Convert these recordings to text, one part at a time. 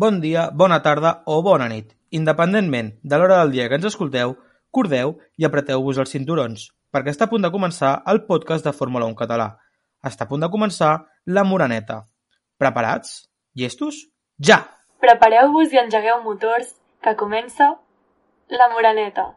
bon dia, bona tarda o bona nit. Independentment de l'hora del dia que ens escolteu, cordeu i apreteu-vos els cinturons, perquè està a punt de començar el podcast de Fórmula 1 català. Està a punt de començar La Moraneta. Preparats? Llestos? Ja! Prepareu-vos i engegueu motors, que comença La Moraneta.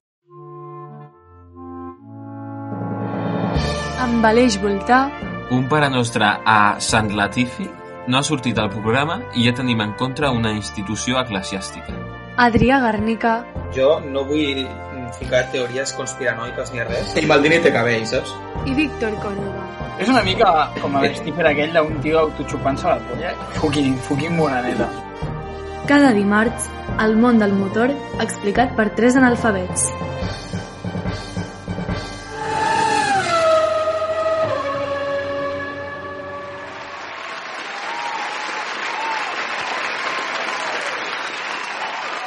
Amb Aleix Voltà, Un pare nostre a Sant Latifi no ha sortit al programa i ja tenim en contra una institució eclesiàstica. Adrià Garnica, Jo no vull ficar teories conspiranoiques ni res. I Maldini té cabell, saps? i Víctor Córdoba. És una mica com el stífer aquell d'un tio autoxupant-se la polla. Fucking, fucking moraneta. Cada dimarts, el món del motor explicat per tres analfabets.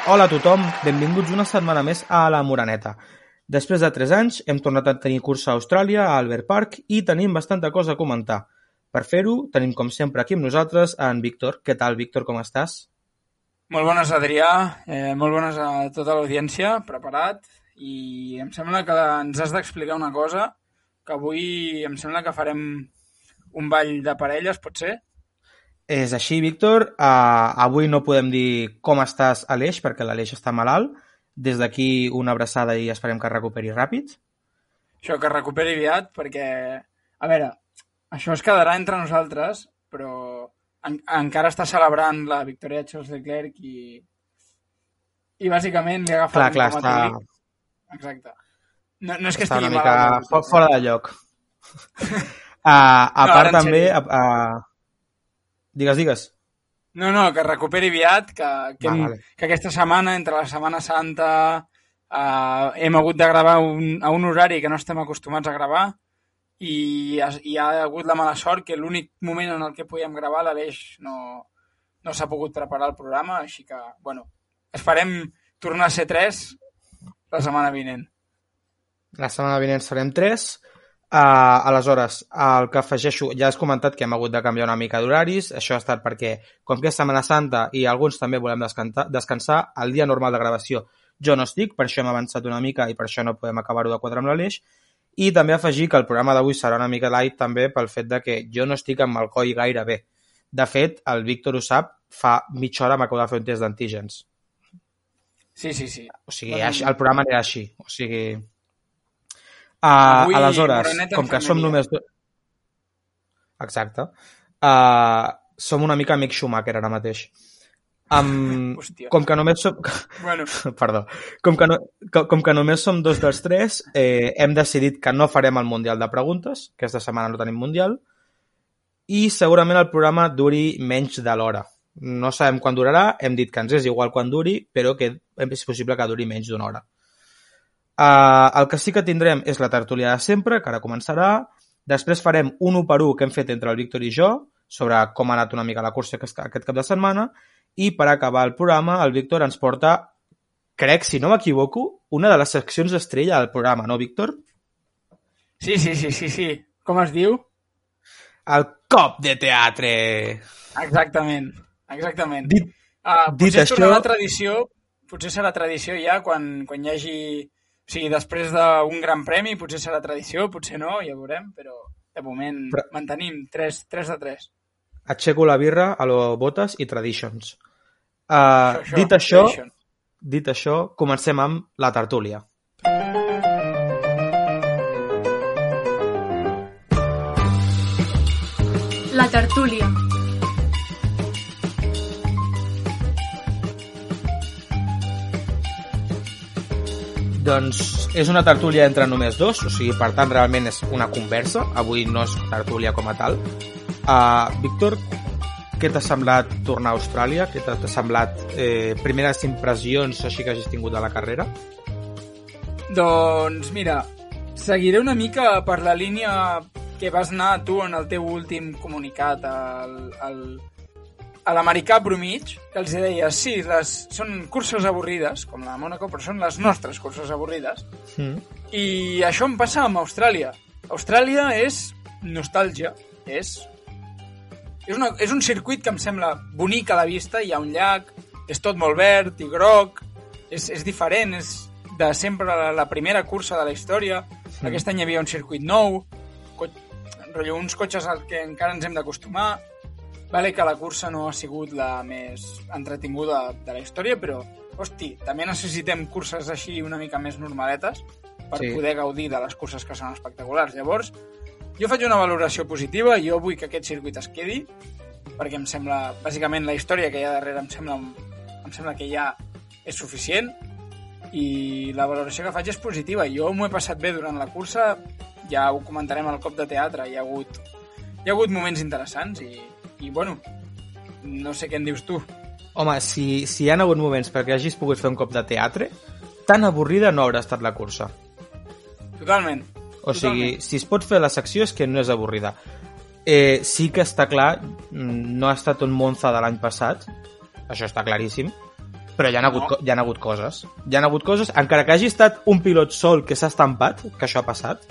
Hola a tothom, benvinguts una setmana més a La Moraneta. Després de 3 anys hem tornat a tenir cursa a Austràlia, a Albert Park, i tenim bastanta cosa a comentar. Per fer-ho, tenim com sempre aquí amb nosaltres en Víctor. Què tal, Víctor, com estàs? Molt bones, Adrià. Eh, molt bones a tota l'audiència. Preparat. I em sembla que ens has d'explicar una cosa, que avui em sembla que farem un ball de parelles, pot ser? És així, Víctor. Uh, avui no podem dir com estàs, Aleix, perquè l'Aleix està malalt. Des d'aquí una abraçada i esperem que recuperi ràpid. Això, que recuperi aviat, perquè... A veure, això es quedarà entre nosaltres, però en encara està celebrant la victòria de Charles Leclerc i... I bàsicament li ha agafat Clar, clar, està. Exacte. No, no és que està una estigui mica malalt, fo- fora de lloc. Uh, a No, part també... sèrio. Digues, digues. No, no, que recuperi aviat, que, que, Va, hem, vale. que aquesta setmana, entre la Setmana Santa, eh, hem hagut de gravar un, a un horari que no estem acostumats a gravar i, hi ha hagut la mala sort que l'únic moment en el que podíem gravar l'Aleix no, no s'ha pogut preparar el programa, així que, bueno, esperem tornar a ser tres la setmana vinent. La setmana vinent serem tres. Uh, aleshores, el que afegeixo, ja has comentat que hem hagut de canviar una mica d'horaris, això ha estat perquè, com que és Setmana Santa i alguns també volem descansar, descansar, el dia normal de gravació jo no estic, per això hem avançat una mica i per això no podem acabar-ho de quadrar amb l'Aleix, i també afegir que el programa d'avui serà una mica light també pel fet de que jo no estic amb el coll gaire bé. De fet, el Víctor ho sap, fa mitja hora m'acabo de fer un test d'antígens. Sí, sí, sí. O sigui, el programa anirà així. O sigui... Uh, Avui, aleshores, com que som només... Do... Exacte. Uh, som una mica amic Schumacher ara mateix. Um, Hòstia. com que només som... Bueno, Perdó. Com que, no, com, com que només som dos dels tres, eh, hem decidit que no farem el Mundial de Preguntes, que aquesta setmana no tenim Mundial, i segurament el programa duri menys de l'hora. No sabem quan durarà, hem dit que ens és igual quan duri, però que és possible que duri menys d'una hora. Uh, el que sí que tindrem és la tertúlia de sempre, que ara començarà. Després farem un 1 per 1 que hem fet entre el Víctor i jo, sobre com ha anat una mica la cursa aquest, aquest cap de setmana, i per acabar el programa el Víctor ens porta, crec, si no m'equivoco, una de les seccions estrella del programa, no, Víctor? sí, sí, sí, sí, sí. Com es diu? El cop de teatre! Exactament, exactament. Dit, Uh, dit potser això- això... la tradició, potser serà tradició ja quan, quan hi hagi... O sigui, després d'un gran premi, potser serà tradició, potser no, ja veurem, però de moment Però- però... mantenim 3, 3 de 3. aixeco la birra a lo botes i traditions. Uh, Això, això, dit això, tradition. dit això, comencem amb la tertúlia. La tertúlia. Doncs és una tertúlia entre només dos, o sigui, per tant, realment és una conversa. Avui no és tertúlia com a tal. Uh, Víctor, què t'ha semblat tornar a Austràlia? Què t'ha semblat eh, primeres impressions així que hagis tingut de la carrera? Doncs mira, seguiré una mica per la línia que vas anar tu en el teu últim comunicat al, al, a l'americà bromig, que els deia, sí, les, són curses avorrides, com la de Mónaco, però són les nostres curses avorrides. Mm. I això em passa amb Austràlia. Austràlia és nostàlgia, és... És, una, és un circuit que em sembla bonic a la vista, hi ha un llac, és tot molt verd i groc, és, és diferent, és de sempre la, la primera cursa de la història. Mm. Aquest any hi havia un circuit nou, co rotllo, uns cotxes als que encara ens hem d'acostumar. Vale que la cursa no ha sigut la més entretinguda de la història, però, hosti, també necessitem curses així una mica més normaletes per Sí. poder gaudir de les curses que són espectaculars. Llavors, jo faig una valoració positiva, jo vull que aquest circuit es quedi, perquè em sembla, bàsicament, la història que hi ha darrere em sembla, em sembla que ja és suficient i la valoració que faig és positiva. Jo m'ho he passat bé durant la cursa, ja ho comentarem al cop de teatre, hi ha hagut, hi ha hagut moments interessants i, i bueno, no sé què en dius tu. Home, si, si hi ha hagut moments perquè hagis pogut fer un cop de teatre, tan avorrida no haurà estat la cursa. Totalment. O sigui, Totalment. si es pot fer la secció és que no és avorrida. Eh, sí que està clar, mm, no ha estat un Monza de l'any passat, això està claríssim, però hi ha, hagut, No. co- hi ha hagut coses. Hi ha hagut coses, encara que hagi estat un pilot sol que s'ha estampat, que això ha passat,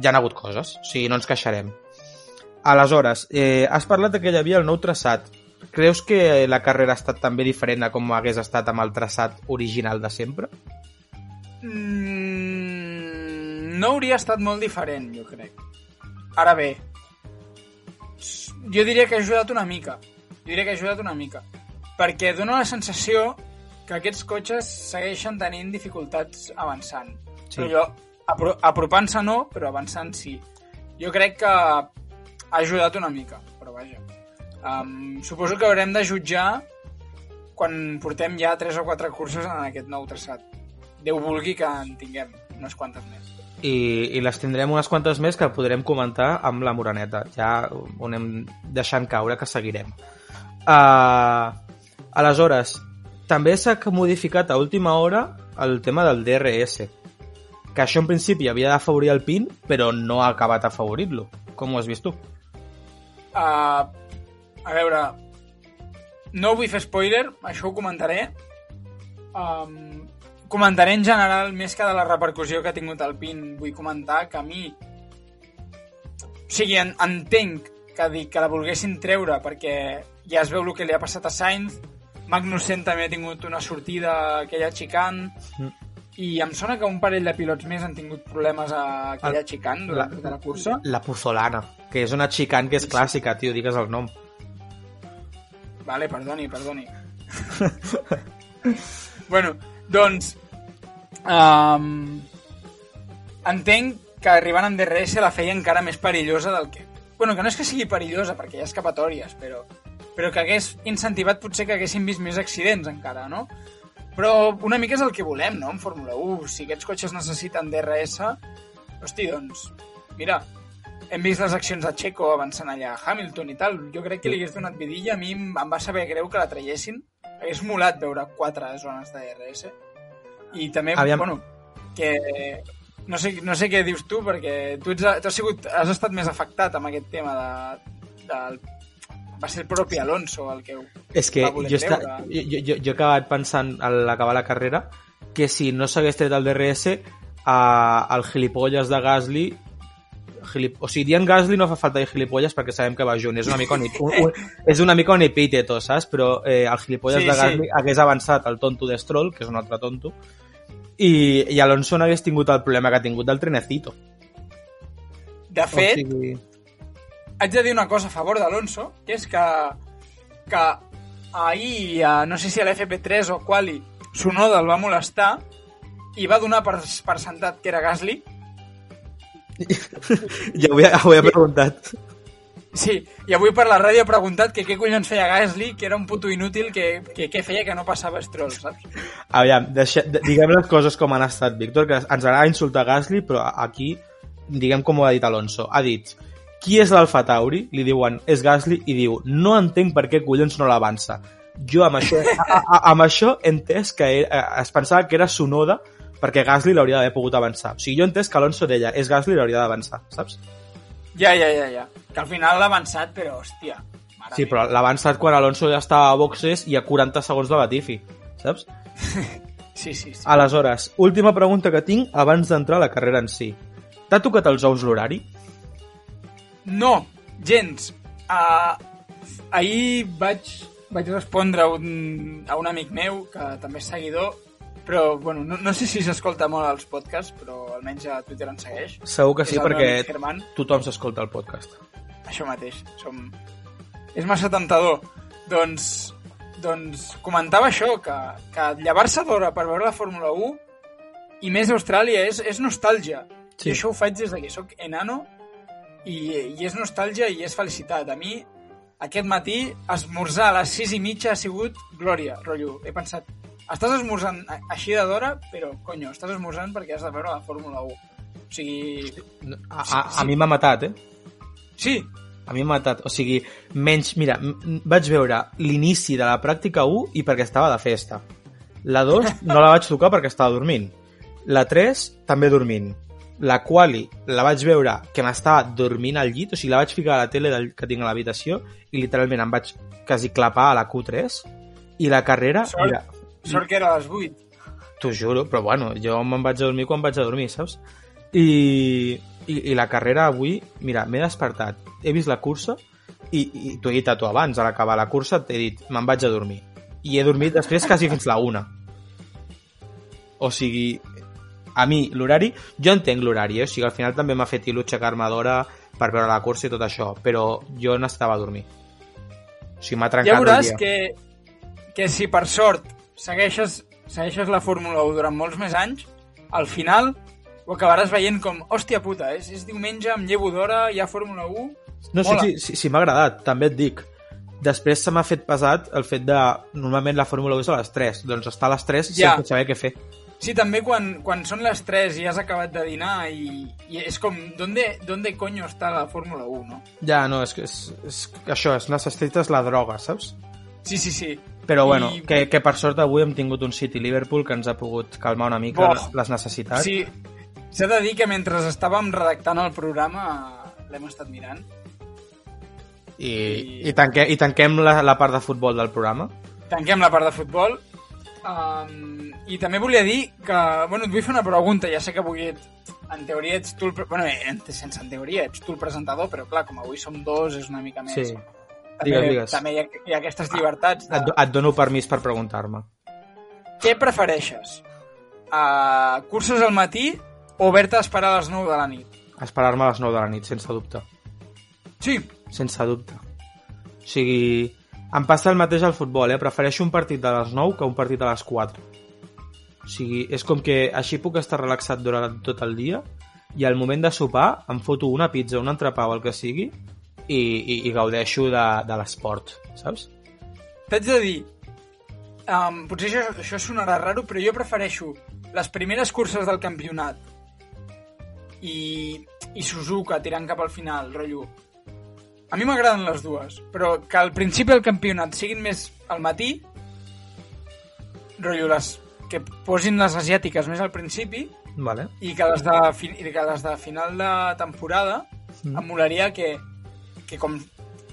hi ha hagut coses, o sigui, no ens queixarem. Aleshores, eh, has parlat de que hi havia el nou traçat. Creus que la carrera ha estat també diferent a com hagués estat amb el traçat original de sempre? Mm, no hauria estat molt diferent, jo crec. Ara bé, jo diria que ha ajudat una mica. Jo diria que ha ajudat una mica. Perquè dona la sensació que aquests cotxes segueixen tenint dificultats avançant. Sí. Sí. Però jo, apro apropant-se no, però avançant sí. Jo crec que ha ajudat una mica, però vaja. Um, suposo que haurem de jutjar quan portem ja tres o quatre curses en aquest nou traçat. Déu vulgui que en tinguem unes quantes més. i, i les tindrem unes quantes més que podrem comentar amb la Moraneta. Ja ho anem deixant caure que seguirem. Uh, aleshores, també s'ha modificat a última hora el tema del DRS, que això en principi havia d'afavorir el PIN, però no ha acabat afavorint-lo. Com ho has vist tu? Uh, a veure, no vull fer spoiler, això ho comentaré. Um, comentaré en general, més que de la repercussió que ha tingut el PIN, vull comentar que a mi... O sigui, en, entenc que, dic, que la volguessin treure perquè ja es veu el que li ha passat a Sainz, Magnussen també ha tingut una sortida aquella xicant, Mm. I em sona que un parell de pilots més han tingut problemes a aquella El- xicant durant la- tota la cursa. La Pozzolana, que és una xicant que és clàssica, tio, digues el nom. Vale, perdoni, perdoni. bueno, doncs... Um, entenc que arribant amb DRS la feia encara més perillosa del que... Bueno, que no és que sigui perillosa, perquè hi ha escapatòries, però, però que hagués incentivat potser que haguessin vist més accidents encara, no? Però una mica és el que volem, no?, en Fórmula 1. Si aquests cotxes necessiten DRS, hosti, doncs, mira, hem vist les accions de Checo avançant allà a Hamilton i tal. Jo crec que li hagués donat vidilla. A mi em va saber greu que la traiessin. Hagués molat veure quatre zones de DRS. I també, Aviam. bueno, que... No sé, no sé què dius tu, perquè tu, ets, tu has, sigut, has estat més afectat amb aquest tema de, del... Va ser el propi Alonso el que ho... És que va jo, està, jo, jo, jo, he acabat pensant a l'acabar la carrera que si no s'hagués tret el DRS a, el gilipolles de Gasly gilip... o sigui, dient Gasly no fa falta dir gilipolles perquè sabem que va junt, és una mica un, un, un, és una mica un epíteto, saps? Però eh, el gilipolles Sí, de sí. Gasly hagués avançat el tonto de Stroll, que és un altre tonto, i, i Alonso no hagués tingut el problema que ha tingut del trenecito. De fet, o sigui... haig de dir una cosa a favor d'Alonso, que és que, que ahir, a, no sé si a l'FP3 o quali, Sonoda el va molestar i va donar per, per sentat que era Gasly. Ja ho he, ho he preguntat. Sí, i avui per la ràdio ha preguntat que què collons feia Gasly, que era un puto inútil, que, que què feia que no passava Stroll, saps? Aviam, deixa, de- diguem les coses com han estat, Víctor, que ens agrada insultar Gasly, però aquí diguem com ho ha dit Alonso. Ha dit, qui és l'Alfa Tauri? Li diuen, és Gasly, i diu, no entenc per què collons no l'avança. Jo amb això, a, a, amb això he entès que era, es pensava que era Sonoda perquè Gasly l'hauria d'haver pogut avançar. O sigui, jo he entès que Alonso deia, és Gasly l'hauria d'avançar, saps? Ja, ja, ja, ja. Que al final l'ha avançat, però, hòstia... mare Sí, però l'ha avançat quan Alonso ja estava a boxes i a 40 segons de Latifi, saps? Sí, sí, sí. Aleshores, última pregunta que tinc abans d'entrar a la carrera en si. T'ha tocat els ous l'horari? No, gens. Uh, ahir vaig vaig respondre a un, a un amic meu, que també és seguidor, però bueno, no, no sé si s'escolta molt als podcasts, però almenys a Twitter en segueix. Segur que sí, És meu perquè tothom s'escolta el podcast. Això mateix, som... És massa tentador. Doncs, doncs comentava això, que, que llevar-se d'hora per veure la Fórmula 1 i més Austràlia és, és nostàlgia. Sí. I això ho faig des de que sóc enano i, i és nostàlgia i és felicitat. A mi, aquest matí, esmorzar a les 6 i mitja ha sigut glòria, rotllo. He pensat, estàs esmorzant així de d'hora, però, conyo, estàs esmorzant perquè has de veure la Fórmula 1. O sigui, A, a, a mi m'ha matat, eh? sí, A mi m'ha matat. O sigui, menys... Mira, vaig veure l'inici de la pràctica 1 i perquè estava de festa. La 2 no la vaig tocar perquè estava dormint. La 3 també dormint. La quali la vaig veure que m'estava dormint al llit, o sigui, la vaig ficar a la tele del, que tinc a l'habitació i literalment em vaig quasi clapar a la Q3 i la carrera, Sort. mira, sort que era a les 8. T'ho juro, però bueno, jo me'n vaig a dormir quan vaig a dormir, saps? I, i, i la carrera avui, mira, m'he despertat, he vist la cursa i, i t'ho he dit a tu abans, a l'acabar la cursa t'he dit, me'n vaig a dormir. I he dormit després quasi fins la una. O sigui, a mi l'horari, jo entenc l'horari, eh? o sigui, al final també m'ha fet il·lu aixecar-me d'hora per veure la cursa i tot això, però jo necessitava dormir. O sigui, m'ha trencat Ja veuràs el dia. que, que si per sort segueixes, segueixes la Fórmula 1 durant molts més anys, al final ho acabaràs veient com, hòstia puta, és, és diumenge, em llevo d'hora, hi ha Fórmula 1... No, sí, sí, sí, sí m'ha agradat, també et dic. Després se m'ha fet pesat el fet de... Normalment la Fórmula 1 és a les 3, doncs estar a les 3 Ja. sense saber què fer. Sí, també quan, quan són les 3 i has acabat de dinar i, i és com, ¿dónde, ¿dónde coño està la Fórmula 1, no? Ja, no, és que és, és, això, és, necessites la droga, saps? Sí, sí, sí. Però bueno, I- que, que per sort avui hem tingut un City-Liverpool que ens ha pogut calmar una mica Boh. les necessitats. Sí, s'ha de dir que mentre estàvem redactant el programa l'hem estat mirant. I, i- i, tanque, i tanquem la, la part de futbol del programa. Tanquem la part de futbol. Um, I també volia dir que, bueno, et vull fer una pregunta, ja sé que avui et, en teoria ets tu el... Bueno, en, sense en teoria, ets tu el presentador, però clar, com avui som dos és una mica més... Sí. També, Digues, digues. també hi ha, hi ha aquestes llibertats. De... Et, et dono permís per preguntar-me. Què prefereixes? Uh, curses al matí o haver-te d'esperar a les 9 de la nit? Esperar-me a les 9 de la nit, sense dubte. Sí, sense dubte. O sigui, em passa el mateix al futbol, eh? Prefereixo un partit de les 9 que un partit a les 4. O sigui, és com que així puc estar relaxat durant tot el dia i al moment de sopar em foto una pizza, un entrepà o el que sigui i, i, i gaudeixo de, de l'esport, saps? T'haig de dir, um, potser això, això sonarà raro, però jo prefereixo les primeres curses del campionat i, i Suzuka tirant cap al final, rotllo. A mi m'agraden les dues, però que al principi del campionat siguin més al matí, rotllo, les, que posin les asiàtiques més al principi Vale. i que les de, i que les de final de temporada Mm. em molaria que, que com,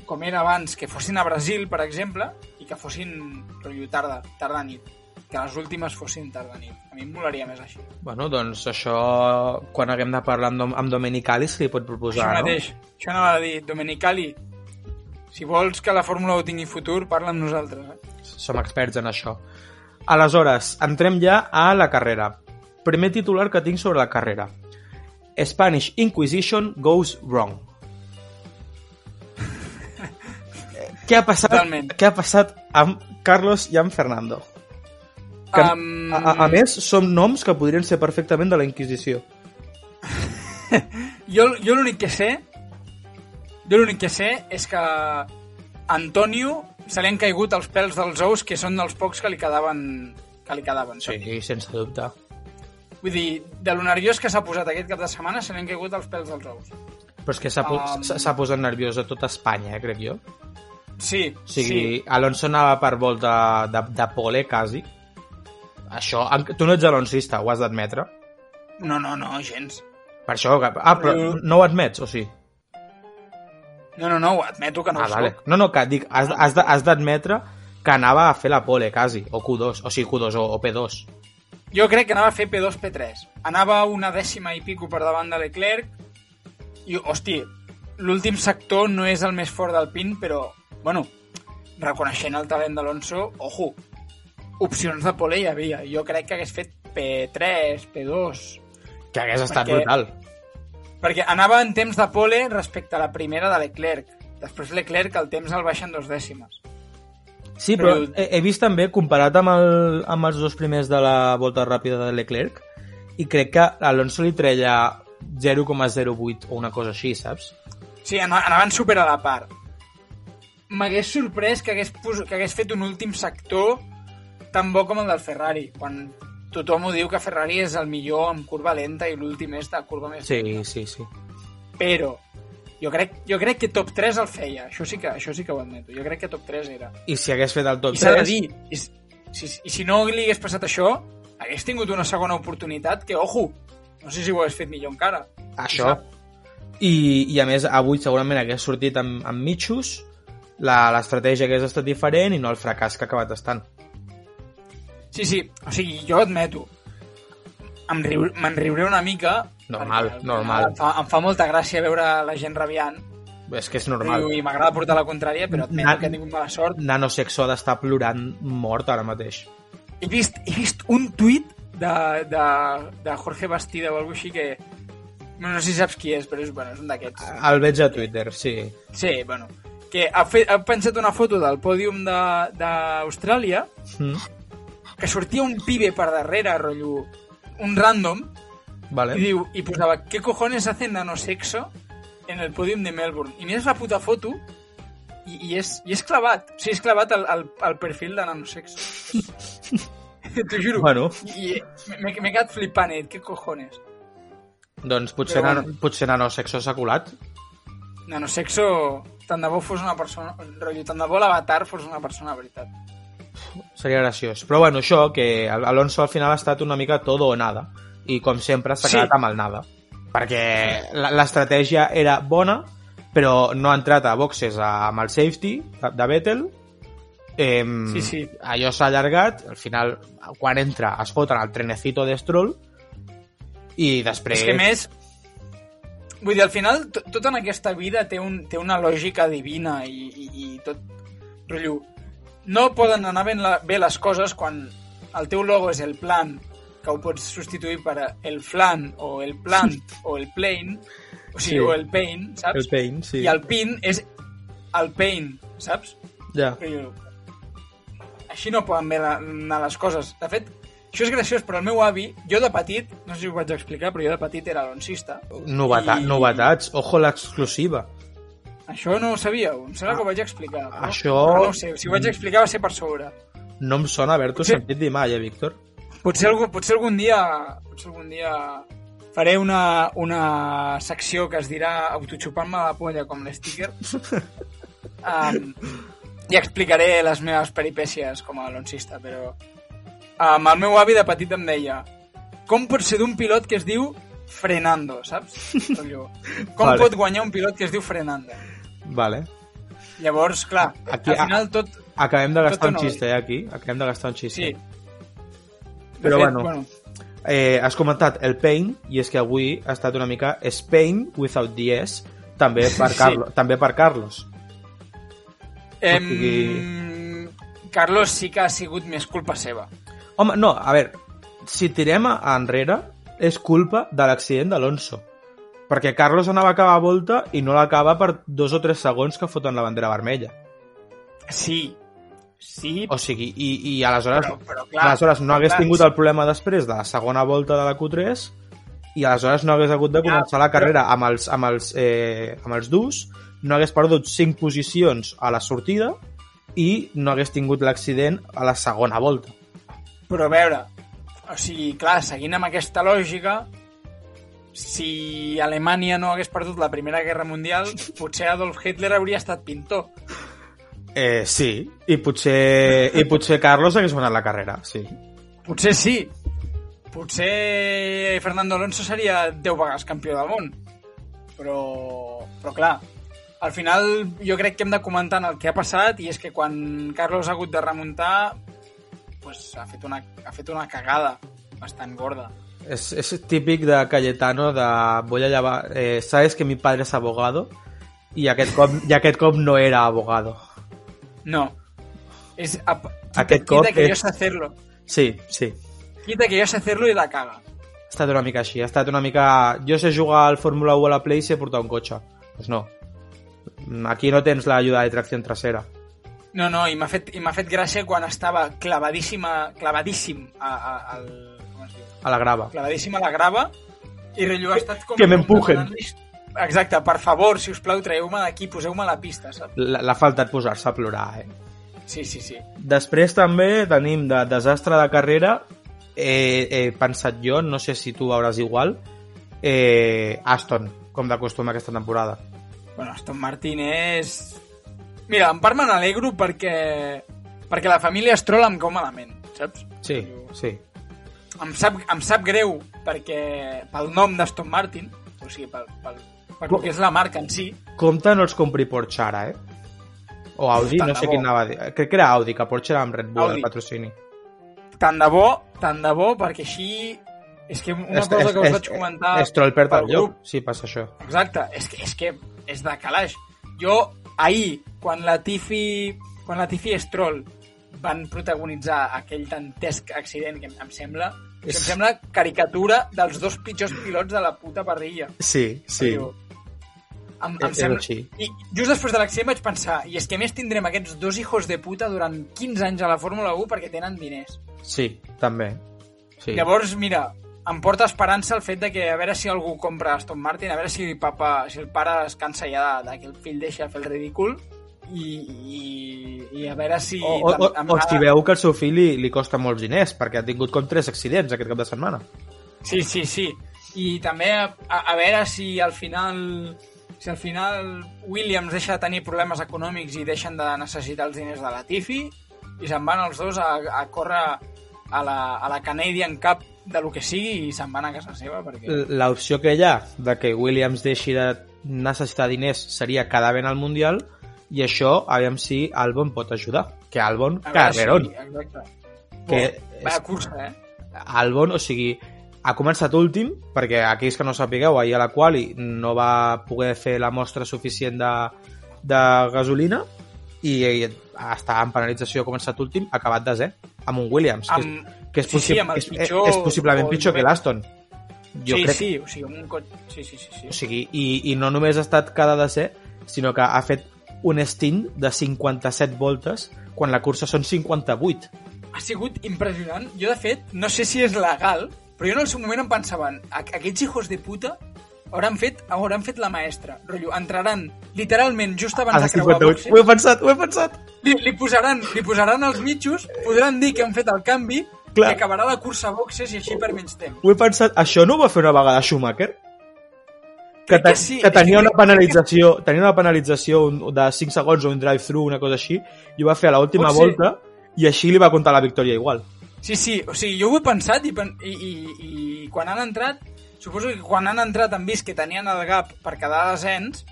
com era abans, que fossin a Brasil, per exemple, i que fossin rotllo tarda, tarda nit. Que les últimes fossin nit. A mi em molaria més així. Bueno, doncs això, quan haguem de parlar amb, Dom- amb Domenicali, se li pot proposar, això no? mateix. Això anava a dir, Domenicali, si vols que la Fórmula 1 tingui futur, parla amb nosaltres. Eh? Som experts en això. Aleshores, entrem ja a la carrera. Primer titular que tinc sobre la carrera. Spanish Inquisition goes wrong. Què ha passat, Totalment. què ha passat amb Carlos i amb Fernando? Que, Um, a, a, més, són noms que podrien ser perfectament de la Inquisició. Jo, jo l'únic que sé jo l'únic que sé és que Antonio se li han caigut els pèls dels ous que són dels pocs que li quedaven que li quedaven. Sí, sense dubte. Vull dir, de lo nerviós que s'ha posat aquest cap de setmana se li han caigut els pèls dels ous. Però és que s'ha Um. posat nerviós a tota Espanya, eh, crec jo. Sí, O sigui, sí. Alonso anava per volta de, de pole, quasi. Això, tu no ets aloncista, ho has d'admetre. No, no, no, gens. Per això... que- Ah, però no ho admets, o sí? No, no, no, ho admeto que no ah, ho vale. soc. No, no, que dic, has, has d'admetre que anava a fer la pole, quasi, o Q2, o sigui, Q2 o, o P2. Jo crec que anava a fer P2, P3. Anava una dècima i pico per davant de Leclerc i, hosti, l'últim sector no és el més fort del pin, però, bueno, reconeixent el talent d'Alonso, ojo, opcions de pole hi havia. Jo crec que hagués fet P3, P2, Que hagués estat Perquè- brutal. perquè anava en temps de pole respecte a la primera de Leclerc. Després Leclerc el temps el baixen dos dècimes. Sí, però Però- he, he vist també, comparat amb, el, amb els dos primers de la volta ràpida de Leclerc, i crec que Alonso li treia 0,08 o una cosa així, saps? Sí, ana- anaven super a la part. M'hagués sorprès que hagués, pos... que hagués fet un últim sector tan bo com el del Ferrari, quan tothom ho diu que Ferrari és el millor amb curva lenta i l'últim és de curva més Sí, lenta. sí, sí. Però jo crec, jo crec que top 3 el feia, això sí que, això sí que ho admeto, jo crec que top 3 era. I si hagués fet el top I s'ha de 3... dir, i, si, i si no li hagués passat això, hagués tingut una segona oportunitat que, ojo, no sé si ho hagués fet millor encara. Això. I, I a més, avui segurament hagués sortit amb, amb mitjos, la- l'estratègia hagués estat diferent i no el fracàs que ha acabat estant. Sí, sí, o sigui, jo admeto, me'n riuré una mica... Normal, perquè al normal. Em fa, em fa molta gràcia veure la gent rabiant, És que és normal. i m'agrada portar la contrària, però admeto Na- que he tingut mala sort. Nano Sexo ha d'estar plorant mort ara mateix. He vist, he vist un tuit de, de, de Jorge Bastida o alguna així que... No sé si saps qui és, però és, bueno, és un d'aquests. El veig a Twitter, sí. Sí, bueno, que ha, fet, ha penjat una foto del pòdium de- d'Austràlia Mm. Que sortia un pibe per darrere, rotllo, un random, Vale. i diu, i posava, ¿qué cojones hace nanosexo en el pòdium de Melbourne? I mires la puta foto i, i, és, i és clavat. O sigui, és clavat al, al, al perfil de nanosexo. T'ho juro. Bueno. I m'he m'he quedat flipant, eh? ¿Qué cojones? Doncs potser, Però nano, bueno. potser Nano Sexo s'ha colat. Nanosexo, tant de bo fos una persona... Rotllo, tant de bo l'avatar fos una persona, veritat. Seria graciós. Però bueno, això, que Al- Alonso al final ha estat una mica todo o nada. I com sempre s'ha Sí. quedat amb el nada. Perquè la- l'estratègia era bona, però no ha entrat a boxes amb el safety de, Vettel. Eh, Sí, sí. Allò s'ha allargat, al final, quan entra, es foten el trenecito de Stroll, i després... És que més, vull dir, al final, to- tot en aquesta vida té, un, té una lògica divina i, i, i tot, rotllo, no poden anar ben la, bé les coses quan el teu logo és el plan, que ho pots substituir per el flan, o el plant, o el plane, o sigui, Sí. o el paint, saps? El paint, sí. I el pin és el paint, saps? Ja. Rotllo, així no poden bé la- anar les coses. De fet, això és graciós, però el meu avi, jo de petit, no sé si ho vaig explicar, però jo de petit era aloncista. Noveta, I- Novetats, ojo l'exclusiva. Això no ho sabíeu, em sembla que ho vaig explicar. Però, Això- Però no ho sé, si ho vaig explicar va ser per sobre. No em sona haver-t'ho Sí. sentit dir mai, eh, Víctor? Potser, algú, potser algun dia potser algun dia faré una, una secció que es dirà autoxupant-me la polla com l'sticker um, i explicaré les meves peripècies com a aloncista, però um, el meu avi de petit em deia com pot ser d'un pilot que es diu Frenando, saps? Com Vale. pot guanyar un pilot que es diu Frenando? Vale. Llavors, clar, Aquí- al final tot... Acabem de gastar un xiste, eh, aquí. Acabem de gastar un xiste. Sí. Però fet, bueno. bueno, Eh, has comentat el Pain, i és que avui ha estat una mica Spain without the S, també per, Sí. Carlo, també per Carlos. Em... Carlos sí que ha sigut més culpa seva. Home, no, a veure, si tirem a- enrere, és culpa de l'accident d'Alonso. Perquè Carlos anava a acabar volta i no l'acaba per dos o tres segons que foten la bandera vermella. Sí, sí, O sigui, i, i aleshores, però, però clar... aleshores no però hagués clar, tingut el problema després de la segona volta de la Q3 i aleshores no hagués hagut de Ja, començar la però- carrera amb els, amb els, eh, amb els durs, no hagués perdut 5 posicions a la sortida i no hagués tingut l'accident a la segona volta. Però a veure, o sigui, clar, seguint amb aquesta lògica, si Alemanya no hagués perdut la Primera Guerra Mundial, potser Adolf Hitler hauria estat pintor. Eh, sí, i potser, i potser Carlos hagués guanyat la carrera, sí. Potser sí. Potser Fernando Alonso seria 10 vegades campió del món. Però, però clar, al final jo crec que hem de comentar en el que ha passat i és que quan Carlos ha hagut de remuntar pues, ha, fet una, ha fet una cagada bastant gorda. És, és típic de Cayetano de voy a llevar, eh, sabes que mi padre es abogado i aquest cop, i aquest cop no era abogado. No, És, a, quita, Aquest cop quita que és- jo sé hacerlo. Sí, sí. Quita que jo sé hacerlo i la caga. Ha estat una mica així, ha estat una mica... Jo sé jugar al Fórmula 1 a la Play i sé portar un cotxe. Doncs no. Aquí no tens l'ajuda de tracció trasera. No, no, i m'ha fet, i fet gràcia quan estava clavadíssima, clavadíssim a, a, al, com es diu? A la grava. clavadíssim a la grava i rotllo ha estat com... que m'empujen. Exacte, per favor, si us plau, traieu-me d'aquí, poseu-me a la pista, saps? L'ha faltat posar-se a plorar, eh? Sí, sí, sí. Després també tenim de desastre de carrera, he, he pensat jo, no sé si tu veuràs igual, eh, Aston, com d'acostuma aquesta temporada. Bueno, Aston Martin és... Mira, en part me n'alegro perquè... perquè la família Stroll em cau malament, saps? Sí, sí. Em sap, em sap greu perquè pel nom d'Aston Martin, o sigui, pel, pel, per Com- el que és la marca en si, Compte no els compri Porsche ara, eh? O Audi, Tant no sé quin anava a dir. Crec que era Audi, que Porsche era amb Red Bull, Audi. el patrocini. tant de bo, tant de bo, perquè així... És que una Es- cosa que us es- vaig comentar... Es troll perd pel el lloc, grup, sí, passa això. Exacte, és que, és que és de calaix. Jo, ahir, quan la Tifi, quan la Tifi Stroll van protagonitzar aquell dantesc accident que em, em sembla que em sembla caricatura dels dos pitjors pilots de la puta parrilla. Sí, sí. Diu, Em, em és sembla... així. I just després de l'accident vaig pensar i és que més tindrem aquests dos hijos de puta durant 15 anys a la Fórmula 1 perquè tenen diners. Sí, també. Sí. Llavors, mira, em porta esperança el fet de que a veure si algú compra Aston Martin, a veure si, papa, si el pare es cansa ja de, de que el fill deixa fer el ridícul i, i, i a veure si... O, o, o, o si veu que al seu fill li, li costa molts diners, perquè ha tingut com tres accidents aquest cap de setmana. Sí, sí, sí. I també a, a, a veure si al final si al final Williams deixa de tenir problemes econòmics i deixen de necessitar els diners de la Tifi i se'n van els dos a, a córrer a la, a la Canadian Cup de lo que sigui i se'n van a casa seva perquè... L'opció que hi ha de que Williams deixi de necessitar diners seria quedar bé en el Mundial i això, aviam si Albon pot ajudar. Que Albon, A carrerón. exacte. Que Buah, Vaya cursa, eh? Albon, o sigui, ha començat últim, perquè aquells que no sapigueu, ahir a la quali no va poder fer la mostra suficient de, de gasolina i, i està en penalització, ha començat últim, ha acabat desè, amb un Williams, que és. Que és, sí, sí, possi- amb el és, pitjor és possiblement pitjor que l'Aston. Jo sí, crec, sí, o sigui, un cotxe... Sí, sí, sí, sí. o sigui, i, i no només ha estat cada desè, sinó que ha fet un stint de 57 voltes quan la cursa són 58. ha sigut impressionant. Jo, de fet, no sé si és legal, però jo en el seu moment em pensava, "A- aquests hijos de puta hauran fet, hauran fet la maestra. Rotllo, entraran literalment just abans A de creuar 58. boxes, Ho he pensat, ho he pensat. li, li, posaran, li posaran els mitjos, podran dir que han fet el canvi, Clar. que acabarà la cursa a boxes i així per menys temps. Ho he pensat, això no ho va fer una vegada Schumacher? Que, que sí. que tenia que una penalització, tenia una penalització de 5 segons o un drive-thru, una cosa així, i ho va fer a l'última volta, i així li va comptar la victòria igual. Sí, sí, o sigui, jo ho he pensat i, i, i, i quan han entrat, suposo que quan han entrat han vist que tenien el gap per quedar desens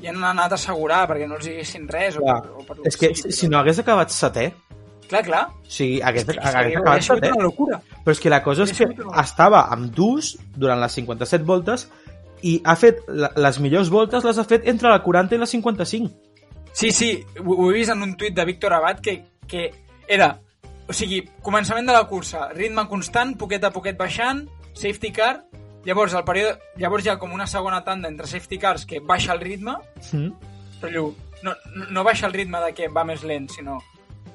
i han anat a assegurar perquè no els diguessin res o, Clar. per, o per És que sigui, si no hagués acabat setè, Clar, clar. o sigui, hagués, És que hagués acabat setè. una locura. Però és que la cosa és que estava amb dus durant les 57 voltes i ha fet les millors voltes les ha fet entre la 40 i la 55. Sí, sí, ho, ho he vist en un tuit de Víctor Abad que, que era, o sigui, començament de la cursa, ritme constant, poquet a poquet baixant, safety car, llavors, el període, llavors hi ha com una segona tanda entre safety cars que baixa el ritme, Mm. no, no, no baixa el ritme de que va més lent, sinó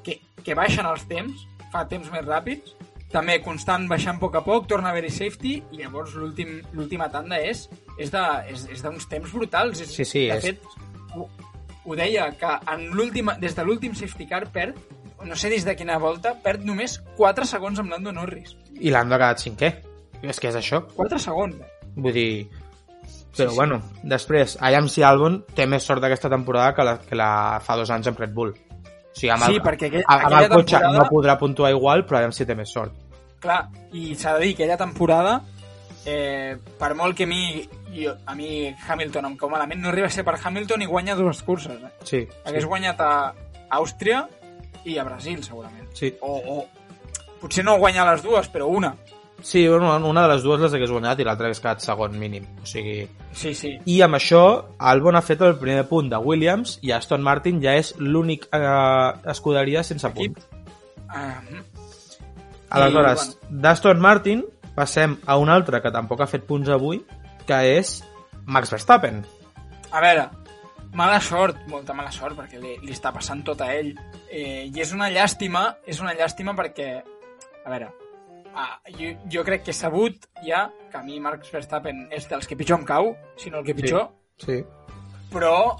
que, que baixen els temps, fa temps més ràpids, també constant baixant a poc a poc, torna a haver-hi safety, i llavors l'últim- l'última tanda és, és d'uns temps brutals. És, Sí, sí, de és- fet, ho, ho deia, que en des de l'últim safety car perd, no sé des de quina volta, perd només 4 segons amb Lando Norris. I l'Ando ha quedat cinquè. És que és això. 4 segons. eh? Vull dir... Però, sí. bueno, després, Ayam si Albon té més sort d'aquesta temporada que la, que la fa dos anys amb Red Bull. O sigui, amb Sí, el, perquè aquell- amb el aquella cotxe temporada- no podrà puntuar igual, però Ayam si té més sort. Clar, i s'ha de dir que aquella temporada, eh, per molt que a mi, jo, a mi Hamilton em cau malament, no arriba a ser per Hamilton i guanya dues curses. Eh? Sí, Hagués sí, guanyat a Àustria i a Brasil, segurament. sí. O, o potser no guanya les dues, però una. Sí, una, una de les dues les hagués guanyat i l'altra hagués quedat segon mínim. O sigui... Sí, sí. I amb això, Albon ha fet el primer punt de Williams i Aston Martin ja és l'únic eh, escuderia sense punt. Uh, Aleshores, d'Aston Martin passem a un altre que tampoc ha fet punts avui, que és Max Verstappen. a veure, mala sort, molta mala sort, perquè li, li està passant tot a ell. Eh, I és una llàstima, és una llàstima perquè, a veure, ah, jo, jo crec que he sabut ja que a mi Max Verstappen és dels que pitjor em cau, si no el que pitjor, Sí. però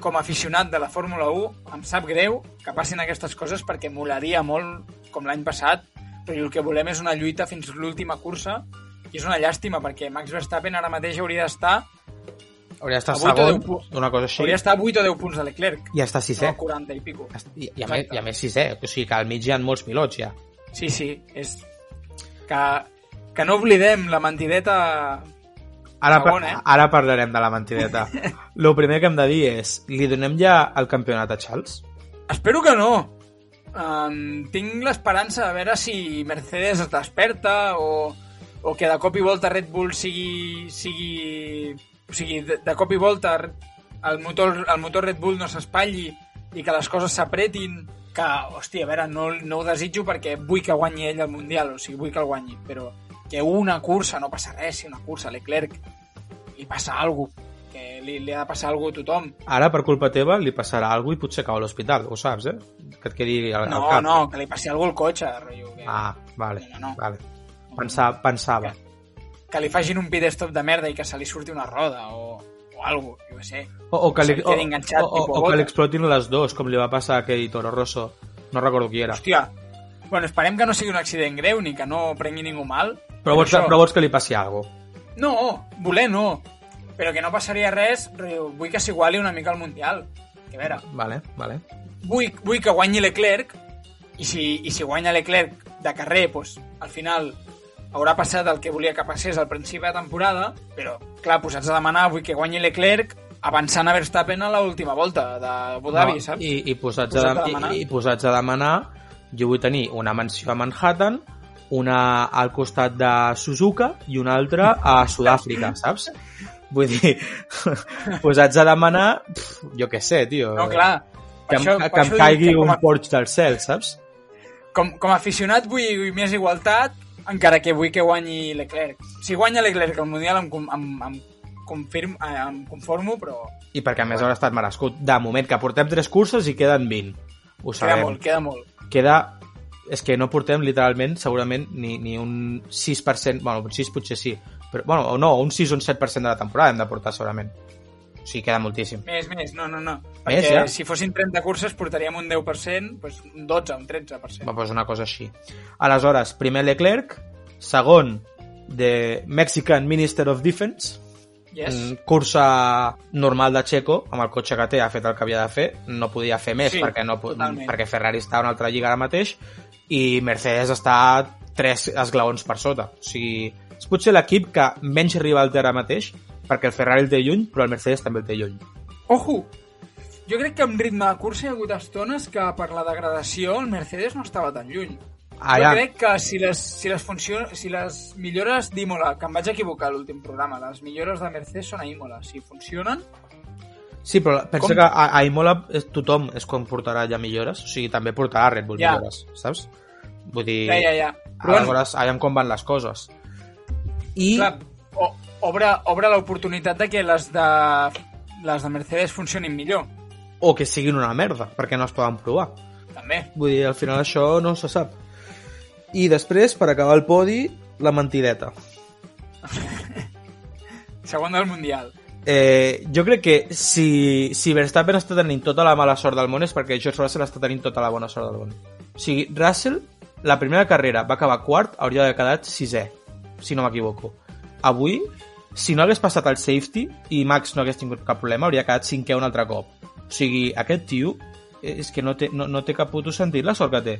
com a aficionat de la Fórmula 1 em sap greu que passin aquestes coses perquè molaria molt, com l'any passat, però el que volem és una lluita fins l'última cursa i és una llàstima perquè Max Verstappen ara mateix hauria d'estar Hauria d'estar segon, deu punts. una cosa així, hauria d'estar a 8 o 10 punts de Leclerc i està sisè. no, 40 i pico I, i, a més, I a més sisè, o sigui que al mig hi ha molts pilots ja. sí, sí, és que, que no oblidem la mentideta Ara, Segon, eh? ara parlarem de la mentideta. el primer que hem de dir és, li donem ja el campionat a Charles? Espero que no. Um, tinc l'esperança de veure si Mercedes es desperta o, o que de cop i volta Red Bull sigui... sigui o sigui, de, de cop i volta el motor, el motor Red Bull no s'espatlli i que les coses s'apretin que, hòstia, a veure, no, no ho desitjo perquè vull que guanyi ell el Mundial, o sigui, vull que el guanyi, però que una cursa no passa res, si una cursa a Leclerc li passa alguna cosa, que li, li ha de passar alguna cosa a tothom. Ara, per culpa teva, li passarà alguna cosa i potser cau a l'hospital, ho saps, eh? Que et quedi al, al No, cap. no, que li passi alguna cosa al cotxe, rotllo. Que, Ah, vale, No, no, no. vale. Pensava, pensava. que li facin un pit stop de merda i que se li surti una roda o, o alguna cosa, què sé. O, o que, li, o, enganxat, o, o, o que li explotin les dos, com li va passar a aquell Toro Rosso. No recordo qui era. Hòstia, bueno, esperem que no sigui un accident greu ni que no prengui ningú mal. Però vols, això- però vols que li passi alguna cosa. No, voler no. Però que no passaria res, vull que s'iguali una mica al Mundial. Que a veure, Vale, vale. vull, vull que guanyi Leclerc i si, i si guanya Leclerc de carrer, doncs, al final haurà passat el que volia que passés al principi de temporada, però, clar, posats a demanar, vull que guanyi Leclerc avançant a Verstappen a l'última volta d'Abu Dhabi, No, saps? I, i, posats Posats a, a i, demanar. i posats a demanar, jo vull tenir una mansió a Manhattan, una al costat de Suzuka i una altra a Sud-àfrica, saps? Vull dir, posats a demanar, pf, jo què sé, tio. No, clar. Que, això- que, per em caigui que un a- Porsche del cel, saps? com, com a aficionat vull més igualtat, encara que vull que guanyi Leclerc. Si guanya Leclerc al Mundial em, em, em, confirm, eh, em conformo, però I perquè a més haurà estat merescut. De moment que portem tres curses i queden 20. Ho queda sabem. molt, queda molt. queda és que no portem literalment segurament ni, ni un 6%, bueno, un 6 potser sí, però, bueno, o no, un 6 o un 7% de la temporada hem de portar segurament. O sigui, queda moltíssim. Més, més, no, no, no. Més, Perquè ja? si fossin 30 curses portaríem un 10%, doncs un 12, un 13%. Va, doncs una cosa així. Aleshores, primer Leclerc, segon de Mexican Minister of Defense, Yes. Mm, cursa normal de Checo, amb el cotxe que té ha fet el que havia de fer, no podia fer més Sí, perquè, no, totalment. perquè Ferrari està a una altra lliga ara mateix i Mercedes està tres esglaons per sota. O sigui, és potser l'equip que menys rival té ara mateix perquè el Ferrari el té lluny, però el Mercedes també el té lluny. Ojo! Jo crec que amb ritme de cursa hi ha hagut estones que per la degradació el Mercedes no estava tan lluny. Ah, jo ja. crec que si les, si les, funcion... si les millores d'Imola, que em vaig equivocar l'últim programa, les millores de Mercedes són a Imola. Si funcionen, Sí, però pensa Com? que a, a Imola tothom és quan portarà ja millores, o sigui, també portarà Red Bull Ja. millores, saps? Vull dir, ja, ja, ja. Però, bueno, aleshores, aviam com van les coses. I, clar, o, obre, obre l'oportunitat de que les de, les de Mercedes funcionin millor, o que siguin una merda, perquè no es poden provar. també. Vull dir, al final això no se sap. I després, per acabar el podi, la mentideta. Segon del Mundial. Eh, jo crec que si, si Verstappen està tenint tota la mala sort del món és perquè George Russell està tenint tota la bona sort del món. O sigui, Russell, la primera carrera va acabar quart, hauria d'haver quedat sisè, si no m'equivoco. Avui, si no hagués passat el safety i Max no hagués tingut cap problema, hauria quedat cinquè un altre cop. O sigui, aquest tio eh, és que no té, no, no té cap puto sentit la sort que té.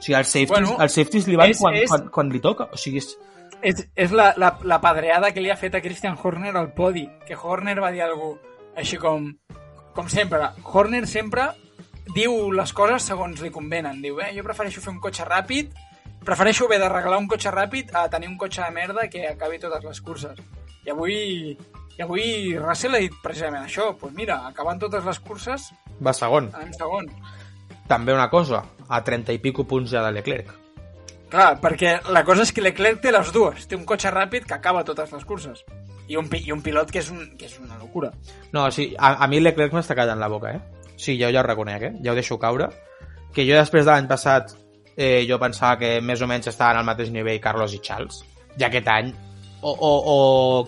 O sigui, els safeties, Bueno, els safeties li van és- quan, és- quan, quan li toca. O sigui, és, És, és la, la, la pedreada que li ha fet a Christian Horner al podi, que Horner va dir alguna cosa així com, com sempre. Horner sempre diu les coses segons li convenen. Diu, eh, jo prefereixo fer un cotxe ràpid prefereixo haver d'arreglar un cotxe ràpid a tenir un cotxe de merda que acabi totes les curses. I avui, i avui Russell ha dit precisament això. Doncs pues mira, acabant totes les curses, Va segon. anem segon. També una cosa, a 30 i pico punts ja de Leclerc. Clar, perquè la cosa és que Leclerc té les dues. Té un cotxe ràpid que acaba totes les curses. I un, i un pilot que és, un, que és una locura. No, sí, a, a mi Leclerc m'està callant la boca, eh? Sí, jo ja ho reconec, eh? Ja ho deixo caure. Que jo després de l'any passat eh, jo pensava que més o menys estaven al mateix nivell Carlos i Charles. I aquest any o, o, o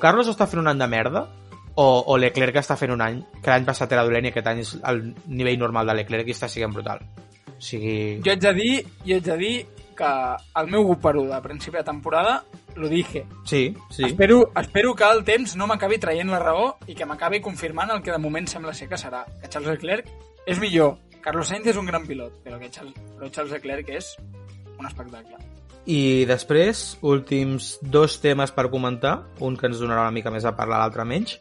Carlos està fent un any de merda o, o Leclerc està fent un any que l'any passat era dolent i aquest any és el nivell normal de Leclerc i està sent brutal. O sigui... Jo haig de dir, jo haig de dir que el meu 1 per 1 de principi de temporada lo dije. Sí, sí. Espero, espero que el temps no m'acabi traient la raó i que m'acabi confirmant el que de moment sembla ser que serà. Que Charles Leclerc és millor. Carlos Sainz és un gran pilot, però que Charles, però Charles Leclerc és un espectacle. I després, últims dos temes per comentar, un que ens donarà una mica més a parlar, l'altre menys.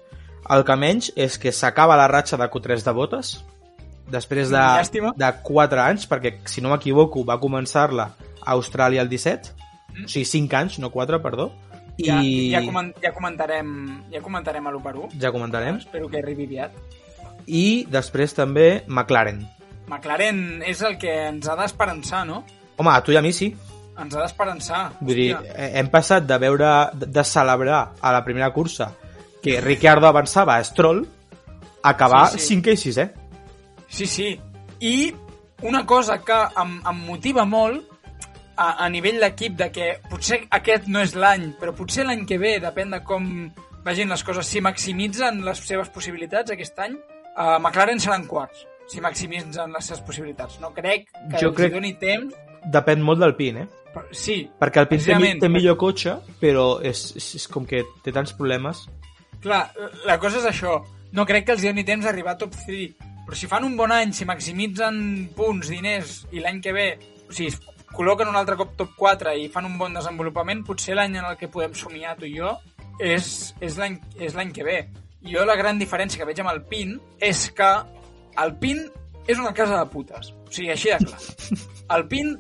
El que menys és que s'acaba la ratxa de Q3 de botes, després de, llàstima. de 4 anys, perquè, si no m'equivoco, va començar-la a Austràlia el 17, o sigui, 5 anys, no 4, perdó, i Ja, ja, comen ja comentarem ja comentarem a l'1 per 1. ja comentarem. Espero que arribi aviat. I després també McLaren. McLaren és el que ens ha d'esperançar, no? Home, a tu i a mi sí. Ens ha d'esperançar. Vull dir, hem passat de veure, de, de celebrar a la primera cursa que Ricciardo avançava a Stroll a acabar Sí, sí, sí. 5 i 6, eh? Sí, sí. I una cosa que em, em motiva molt a, a nivell d'equip de que potser aquest no és l'any, però potser l'any que ve, depèn de com vagin les coses, si maximitzen les seves possibilitats aquest any, uh, McLaren seran quarts, si maximitzen les seves possibilitats. No crec que Jo crec- doni temps. Depèn molt del PIN, eh? Però, sí, Perquè el PIN té, té millor cotxe, però és, és, és com que té tants problemes. Clar, la cosa és això. No crec que els doni temps d'arribar a top 3. Però si fan un bon any, si maximitzen punts, diners, i l'any que ve, o sigui, col·loquen un altre cop top 4 i fan un bon desenvolupament, potser l'any en el que podem somiar tu i jo és, és l'any que ve. I jo la gran diferència que veig amb el PIN és que el PIN és una casa de putes. O sigui, així de clar. El PIN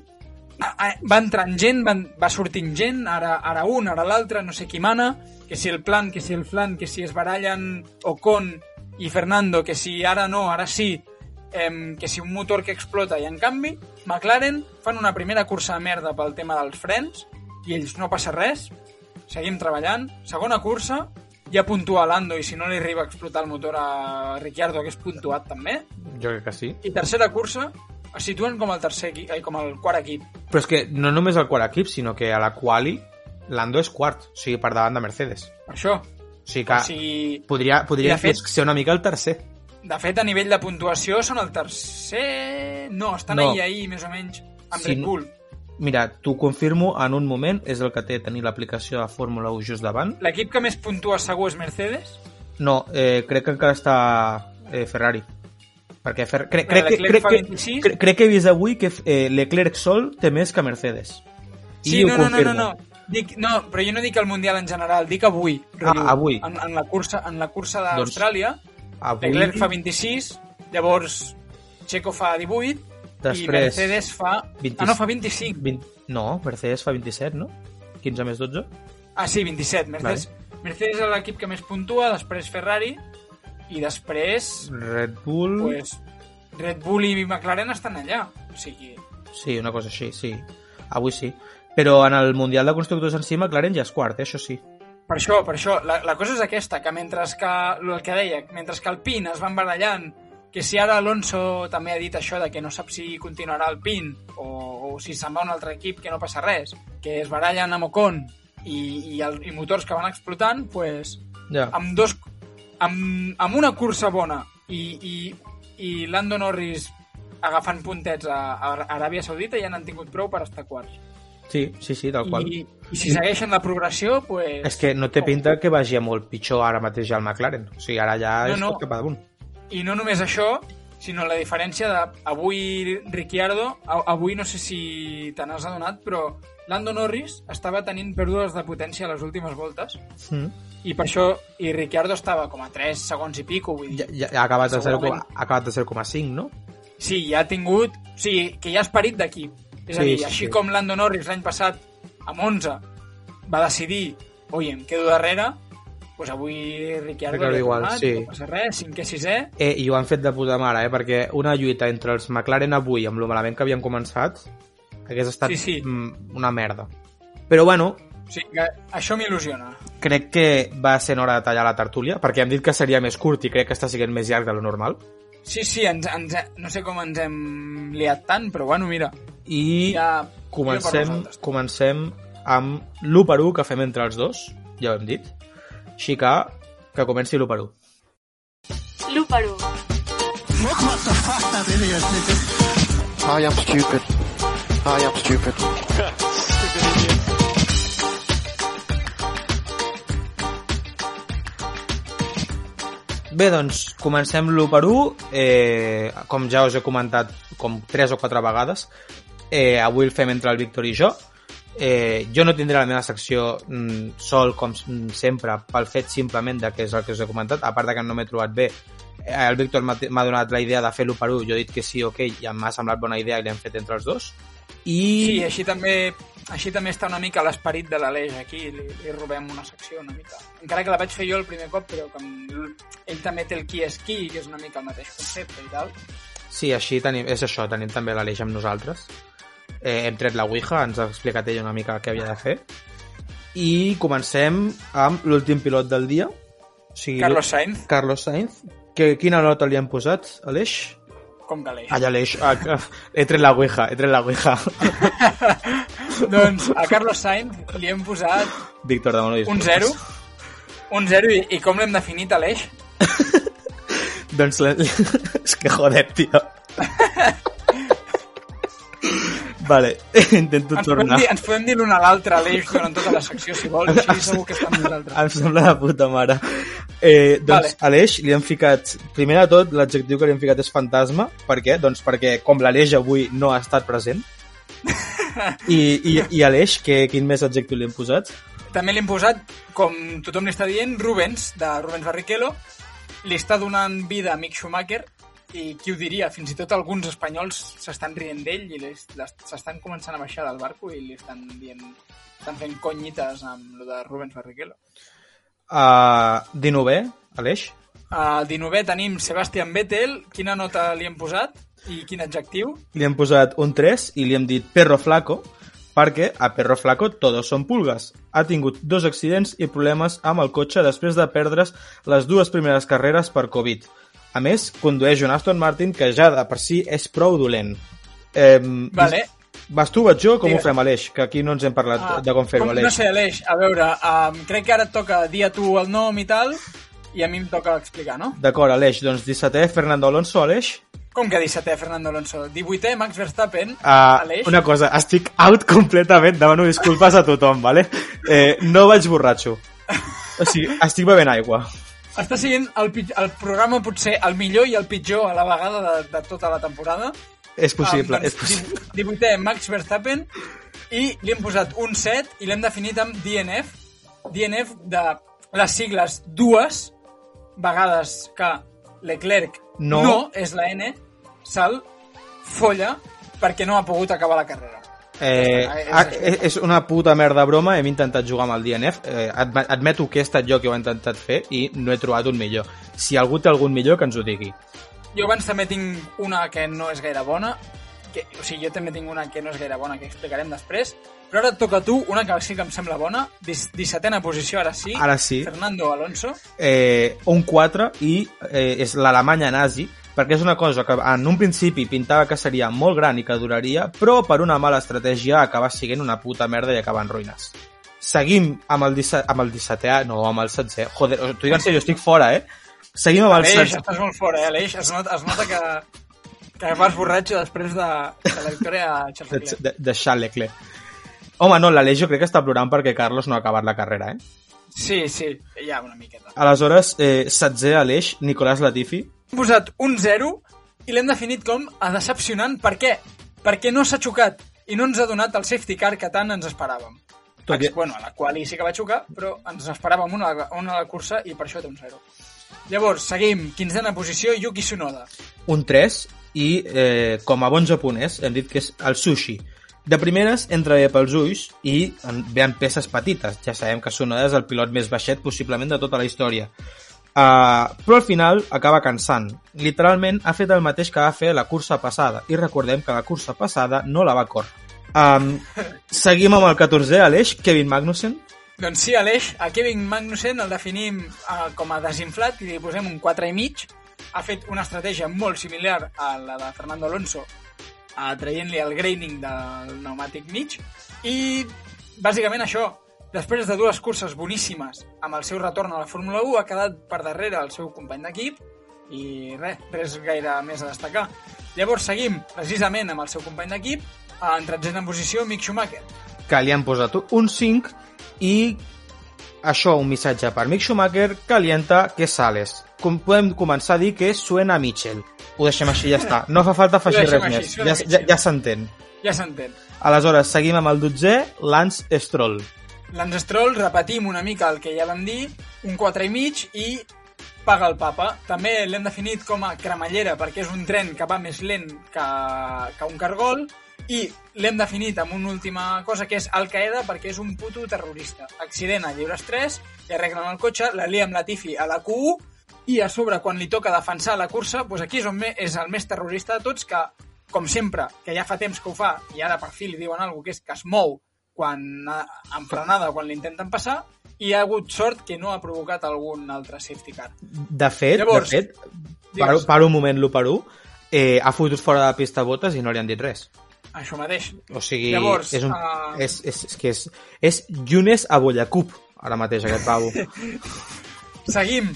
va entrant gent, va, va sortint gent, ara, ara un, ara l'altre, no sé qui mana, que si el plan, que si el flan, que si es barallen Ocon i Fernando, que si ara no, ara sí, em, que si un motor que explota i en canvi McLaren fan una primera cursa de merda pel tema dels frens i ells no passa res, seguim treballant, segona cursa, ja puntua Lando i si no li arriba a explotar el motor a Ricciardo hagués puntuat també, Jo crec que sí. i tercera cursa es situen com el tercer equip, ai, com el quart equip. Però és que no només el quart equip, sinó que a la quali Lando és quart, o sigui, per davant de Mercedes. Per això. O sigui que O sigui, podria, podria fet- ser una mica el tercer. de fet, a nivell de puntuació són el tercer... No, estan No. no. ahí, ahí, més o menys, amb Sí, Red no- Bull. Mira, t'ho confirmo en un moment, és el que té tenir l'aplicació de Fórmula 1 just davant. L'equip que més puntua segur és Mercedes. No, eh, crec que encara està eh, Ferrari. Perquè Fer... crec, crec, que, crec, que, 26. crec, que he vist avui que eh, Leclerc sol té més que Mercedes. Sí, ho no, no, no, no, no. Dic, no, però jo no dic el Mundial en general, dic avui. rotllo, Ah, avui. En, en la cursa, en la cursa Doncs, d'Austràlia, Avui, Leclerc fa 26, llavors Checo fa 18 i Després, Mercedes fa... 26. Ah, no, fa 25. 20... No, Mercedes fa 27, no? 15 més 12? Ah, sí, 27. Mercedes, Mercedes és l'equip que més puntua, després Ferrari i després Red Bull... pues, Red Bull i McLaren estan allà. O sigui, Sí, una cosa així, sí. Avui sí. Però en el Mundial de Constructors en si, McLaren ja és quart, eh? això sí. per això, per això, la, la cosa és aquesta, que mentre que, el que deia, mentre que el PIN es van barallant, que si ara Alonso també ha dit això de que no sap si continuarà el PIN o, o si se'n va a un altre equip que no passa res, que es barallen amb Ocon i, i, el, i motors que van explotant, pues, Ja. amb, dos, amb, amb una cursa bona i, i, i Lando Norris agafant puntets a, a Aràbia Saudita ja n'han tingut prou per estar quarts. Sí, sí, sí, tal qual. I, I si segueixen la progressió, pues... És que no té pinta que vagi a molt pitjor ara mateix ja el McLaren. O sigui, ara ja No, és no. tot cap amunt. I no només això, sinó la diferència de avui Ricciardo, avui no sé si te n'has adonat, però Lando Norris estava tenint pèrdues de potència a les últimes voltes Mm. I per això i Ricciardo estava com a 3 segons i pico, vull dir, Ja, ja, ha acabat de 0,5, Segurament. ha acabat de 0,5, no? sí, ja ha tingut, o sigui, que hi ha esperit d'equip. És a Sí, dir, sí, així sí. com Lando Norris l'any passat, amb 11, va decidir, oi, em quedo darrere, doncs avui Ricciardo, ha igual, tornat, sí. no passa res, cinquè, sisè, Eh, I ho han fet de puta mare, eh? perquè una lluita entre els McLaren avui, amb lo malament que havien començat, hagués estat Sí, sí. mm, una merda. Però bueno, sigui que això m'il·lusiona. crec que va ser hora de tallar la tertúlia, perquè hem dit que seria més curt i crec que està sent més llarg de lo normal. Sí, sí, ens, ens, no sé com ens hem liat tant, però bueno, mira, I ja... comencem, comencem amb l'1 per 1 que fem entre els dos, ja ho hem dit. Així que, que comenci l'1 per 1. L'1 per 1. I am stupid. I am stupid. Bé, doncs, comencem l'1 per 1. Eh, com ja us he comentat com 3 o 4 vegades, eh, avui el fem entre el Víctor i jo. Eh, jo no tindré la meva secció mm, sol, com mm, sempre, pel fet simplement de que és el que us he comentat, a part de que no m'he trobat bé. Eh, el Víctor m'ha donat la idea de fer l'1 per 1, jo he dit que sí, ok, i m'ha semblat bona idea i l'hem fet entre els dos. I... Sí, així també, així també està una mica l'esperit de l'Aleix aquí, li, li robem una secció una mica. Encara que la vaig fer jo el primer cop, però com ell també té el qui és qui, que és una mica el mateix concepte i tal. Sí, així tenim, és això, tenim també l'Aleix amb nosaltres. Eh, hem tret la Ouija, ens ha explicat ell una mica què havia de fer. I comencem amb l'últim pilot del dia. O sigui, Carlos Sainz, Carlos Sainz. Que, quina nota li han posat, Aleix? Com que Aleix. Ai, Aleix, ah, he tret la Ouija, he tret la Ouija. doncs a Carlos Sainz li hem posat Víctor, demano un disculpes. 0, un 0 i, i com l'hem definit, Aleix? Doncs, és que joder, tio. Vale, intento Ens podem tornar. dir, ens podem dir l'un a l'altre, Aleix, durant tota la secció, si vols, així segur que està amb nosaltres. Em sembla de puta mare. Eh, doncs Vale. Aleix li han ficat... Primer de tot, l'adjectiu que li han ficat és fantasma. Per què? Doncs perquè com l'Aleix avui no ha estat present. I, i, i Aleix, que, quin més adjectiu li han posat? També li hem posat, com tothom li està dient, Rubens, de Rubens Barrichello. Li està donant vida a Mick Schumacher i qui ho diria, fins i tot alguns espanyols s'estan rient d'ell i s'estan començant a baixar del barco i li estan dient estan fent conyites amb lo de Rubens Barrichello. Uh, 19è, Aleix? Al 19è tenim Sebastian Vettel. Quina nota li hem posat i quin adjectiu? Li han posat un 3 i li hem dit perro flaco perquè a Perro Flaco todos són pulgas. Ha tingut dos accidents i problemes amb el cotxe després de perdre's les dues primeres carreres per Covid. A més, condueix un Aston Martin que ja de per si és prou dolent. Eh, Vale. Vas tu, vaig jo, com Digues. ho fem, Aleix? Que aquí no ens hem parlat Ah, de com fer-ho, Aleix. No sé, Aleix, a veure, um, crec que ara et toca dir a tu el nom i tal, i a mi em toca explicar, no? D'acord, Aleix, doncs 17è, Fernando Alonso, Aleix. Com que 17è, Fernando Alonso? 18è, Max Verstappen, Uh, Aleix? una cosa, estic out completament, demano disculpes a tothom, vale? Eh, no vaig borratxo. O sigui, estic bevent aigua. Està sent el, el programa potser el millor i el pitjor a la vegada de, de tota la temporada. És possible, és possible. 18è, Max Verstappen, i li hem posat un 7 i l'hem definit amb DNF. DNF de les sigles dues vegades que Leclerc No. no és la N, se'l folla perquè no ha pogut acabar la carrera. Eh, És- ah, és, una puta merda broma, hem intentat jugar amb el DNF, eh, adme- admeto que he estat jo que ho he intentat fer i no he trobat un millor. Si algú té algun millor, que ens ho digui. Jo abans també tinc una que no és gaire bona, que, o sigui, jo també tinc una que no és gaire bona, que explicarem després, però ara et toca a tu una que sí que em sembla bona, 17a posició, ara sí, Ara sí. Fernando Alonso. eh, un 4 i eh, és l'Alemanya nazi perquè és una cosa que en un principi pintava que seria molt gran i que duraria, però per una mala estratègia acaba sent una puta merda i acaba en ruïnes. Seguim amb el, 17, amb el 17è, no, amb el 16è. Joder, t'ho dic en sèrio, estic fora, eh? Seguim amb el Aleix, 16è. estàs molt fora, eh, Aleix? Es nota, es nota que, que vas borratxo després de, de la victòria a Charles de, Leclerc. de, de Charles Leclerc. Home, no, l'Aleix jo crec que està plorant perquè Carlos no ha acabat la carrera, eh? Sí, sí, ja una miqueta. Aleshores, eh, 16è Aleix, Nicolás Latifi. Hem posat un 0 i l'hem definit com a decepcionant. Per què? Perquè no s'ha xocat i no ens ha donat el safety car que tant ens esperàvem. Tot i- Bueno, a la qual sí que va xocar, però ens esperàvem una, una a la cursa i per això té un 0. Llavors, seguim. Quinzena posició, Yuki Tsunoda. un 3 i eh, com a bon japonès hem dit que és el sushi De primeres entra bé pels ulls i en- ve en peces petites. Ja sabem que Sonoda és el pilot més baixet possiblement de tota la història. Uh, però al final acaba cansant. Literalment ha fet el mateix que va fer la cursa passada i recordem que la cursa passada no la va córrer. Um, seguim amb el 14è, Aleix, Kevin Magnussen. Doncs sí, Aleix, a Kevin Magnussen el definim eh, com a desinflat i li posem un 4 i mig. Ha fet una estratègia molt similar a la de Fernando Alonso, eh, traient-li el graining del pneumàtic mig. I bàsicament això, després de dues curses boníssimes amb el seu retorn a la Fórmula 1, ha quedat per darrere el seu company d'equip i res, res gaire més a destacar. Llavors seguim precisament amb el seu company d'equip, en tretzena posició, Mick Schumacher. que li han posat un 5 i això, un missatge per Mick Schumacher, calienta que sales. Com podem començar a dir que suena Mitchell. Ho deixem així, ja està. No fa falta afegir res així, més. Ja, ja, ja s'entén. Ja s'entén. Aleshores, seguim amb el 12è, Lance Stroll. Lance Stroll, repetim una mica el que ja vam dir, un 4 i mig i paga el papa. També l'hem definit com a cremallera perquè és un tren que va més lent que, que un cargol i l'hem definit amb una última cosa que és Al Qaeda perquè és un puto terrorista. Accident a llibres 3, li arreglen el cotxe, la lia amb la Tifi a la Q1 i a sobre quan li toca defensar la cursa, doncs aquí és, on és el més terrorista de tots que, com sempre, que ja fa temps que ho fa i ara per fi li diuen alguna que és que es mou quan en frenada quan l'intenten passar i ha hagut sort que no ha provocat algun altre safety car. De fet, Llavors, de fet paro, paro un moment l'1 per 1, eh, ha fotut fora de la pista botes i no li han dit res. Això mateix. O sigui, Llavors, és, un, ah, és, és, és que és, és Younes Abollacup, ara mateix, aquest pavo. Seguim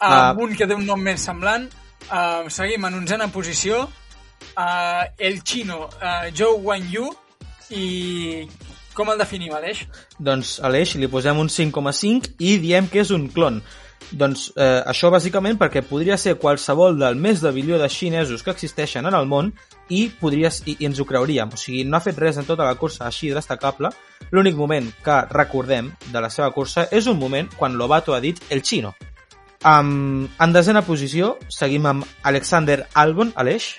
amb un que té un nom més semblant. Uh, seguim en onzena posició. Uh, el xino uh, Zhou Wanyu i com el definim, Aleix? doncs a l'Eix li posem un 5,5 i diem que és un clon. Doncs eh, això bàsicament perquè podria ser qualsevol del més de bilió de xinesos que existeixen en el món i, podries, i, i ens ho creuríem. O sigui, no ha fet res en tota la cursa així destacable. L'únic moment que recordem de la seva cursa és un moment quan Lobato ha dit el xino. Um, en desena posició seguim amb Alexander Albon, Aleix.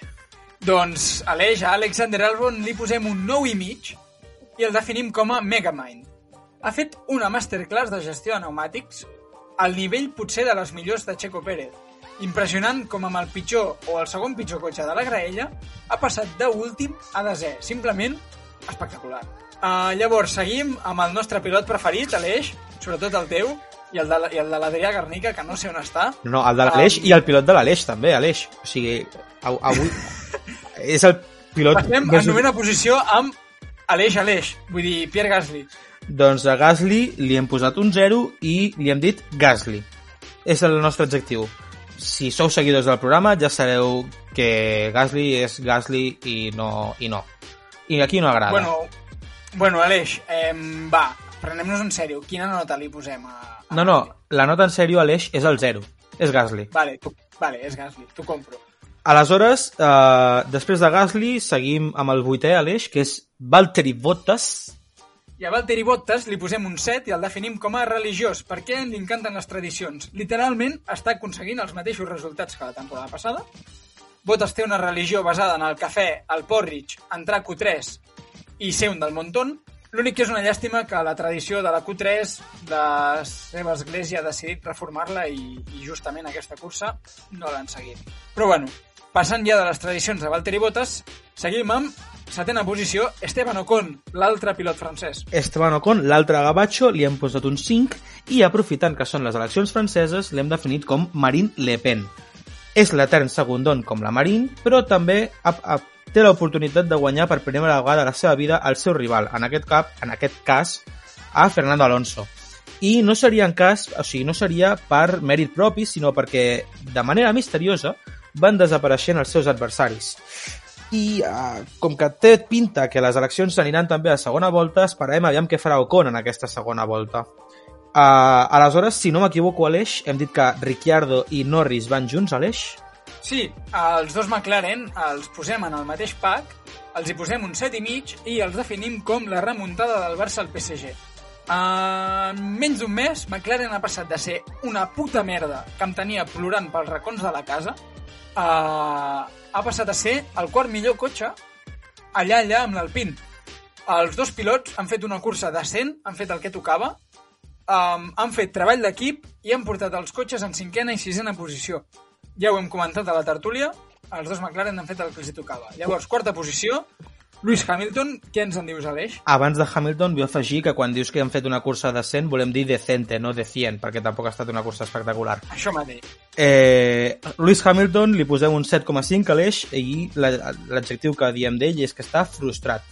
Doncs, Aleix, a Alexander Albon li posem un 9 i mig i el definim com a Megamind. Ha fet una masterclass de gestió de pneumàtics al nivell potser de les millors de Checo Pérez. Impressionant com amb el pitjor o el segon pitjor cotxe de la graella ha passat de últim a desè. Simplement espectacular. Uh, llavors, seguim amb el nostre pilot preferit, Aleix, sobretot el teu, i el de, la- l'Adrià Garnica, que no sé on està. No, el de l'Aleix Um, i el pilot de l'Aleix també, Aleix. O sigui, av- avui és el pilot Passem més... en novena posició amb Aleix Aleix, vull dir, Pierre Gasly. Doncs a Gasly li hem posat un 0 i li hem dit Gasly. És el nostre adjectiu. Si sou seguidors del programa ja sabeu que Gasly és Gasly i no. I, no. I aquí no agrada. Bueno, bueno Aleix, eh, va, prenem-nos en sèrio. Quina nota li posem a... a no, no, la nota en sèrio, Aleix, és el 0. És Gasly. Vale, tu, vale, és Gasly, t'ho compro. Aleshores, eh, després de Gasly, seguim amb el vuitè Aleix, que és Valtteri Bottas. I a Valtteri Bottas li posem un 7 i el definim com a religiós, perquè li encanten les tradicions. Literalment està aconseguint els mateixos resultats que la temporada passada. Bottas té una religió basada en el cafè, el porridge, entrar a Q3 i ser un del montón. L'únic que és una llàstima que la tradició de la Q3, la seva església ha decidit reformar-la i, i justament aquesta cursa no l'han seguit. Però bueno, passant ja de les tradicions de Valtteri Bottas, seguim amb setena posició, Esteban Ocon, l'altre pilot francès. Esteban Ocon, l'altre gabatxo, li hem posat un 5 i aprofitant que són les eleccions franceses l'hem definit com Marine Le Pen. És l'etern segundon com la Marine, però també ha, ha, té l'oportunitat de guanyar per primera vegada a la seva vida el seu rival, en aquest cap, en aquest cas, a Fernando Alonso. I no seria en cas, o sigui, no seria per mèrit propi, sinó perquè de manera misteriosa van desapareixent els seus adversaris i uh, com que té pinta que les eleccions s'aniran també a segona volta, esperarem aviam què farà Ocon en aquesta segona volta. Uh, aleshores, si no m'equivoco, Aleix, hem dit que Ricciardo i Norris van junts, Aleix? Sí, els dos McLaren els posem en el mateix pack, els hi posem un 7 i mig i els definim com la remuntada del Barça al PSG. Uh, en menys d'un mes, McLaren ha passat de ser una puta merda que em tenia plorant pels racons de la casa a, ha passat a ser el quart millor cotxe allà, allà, amb l'Alpine. els dos pilots han fet una cursa decent, han fet el que tocava, um, han fet treball d'equip i han portat els cotxes en cinquena i sisena posició. Ja ho hem comentat a la tertúlia, els dos McLaren han fet el que els tocava. Llavors, quarta posició, Lewis Hamilton, què ens en dius, Aleix? Abans de Hamilton vull afegir que quan dius que han fet una cursa de 100 volem dir decente, no de 100, perquè tampoc ha estat una cursa espectacular. Això mateix. Eh, Lewis Hamilton li posem un 7,5 a l'eix i la- l'adjectiu que diem d'ell és que està frustrat.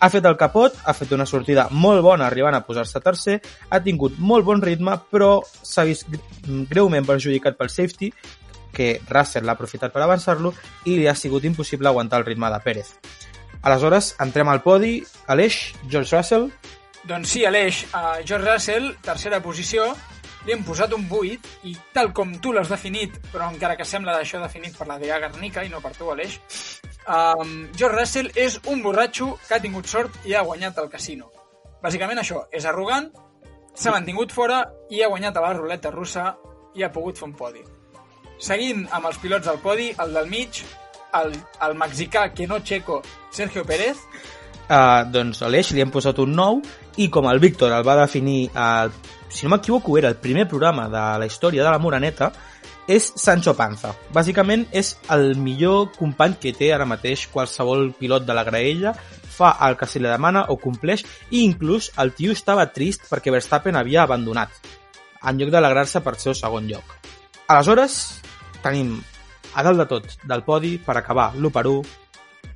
Ha fet el capot, ha fet una sortida molt bona arribant a posar-se tercer, ha tingut molt bon ritme, però s'ha vist gr- greument perjudicat pel safety, que Russell l'ha aprofitat per avançar-lo i li ha sigut impossible aguantar el ritme de Pérez. Aleshores, entrem al podi, Aleix, George Russell, Doncs sí, Aleix, a George Russell, tercera posició, li hem posat un 8 i tal com tu l'has definit, però encara que sembla d'això definit per la Dea Garnica i no per tu, Aleix, um, George Russell és un borratxo que ha tingut sort i ha guanyat el casino. Bàsicament això, és arrogant, s'ha mantingut fora i ha guanyat a la ruleta russa i ha pogut fer un podi. Seguint amb els pilots del podi, el del mig, el, el mexicà que no checo, Sergio Pérez, Uh, doncs a l'Eix li hem posat un 9 i com el Víctor el va definir, el, si no m'equivoco, era el primer programa de la història de la Moraneta, és Sancho Panza. Bàsicament és el millor company que té ara mateix qualsevol pilot de la graella, fa el que se li demana o compleix i inclús el tio estava trist perquè Verstappen havia abandonat, en lloc d'alegrar-se per el segon lloc. Aleshores, tenim a dalt de tot del podi per acabar l'1 per 1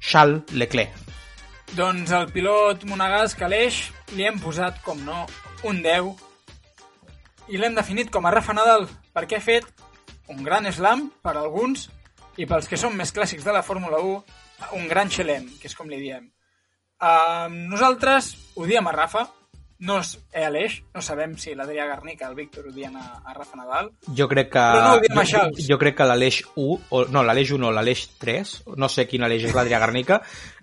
Charles Leclerc. Doncs el pilot monegasc Aleix li hem posat, com no, un 10 i l'hem definit com a Rafa Nadal perquè ha fet un gran slam per alguns i pels que són més clàssics de la Fórmula 1 un gran xelem, que és com li diem. Uh, nosaltres odiem a Rafa, no és eh, Aleix, no sabem si l'Adrià Garnica, el Víctor, odien a, a Rafa Nadal. Jo crec que... Però no jo, jo crec que l'Aleix 1, o, no, l'Aleix 1 no, l'Aleix 3, no sé quin Aleix és l'Adrià Garnica,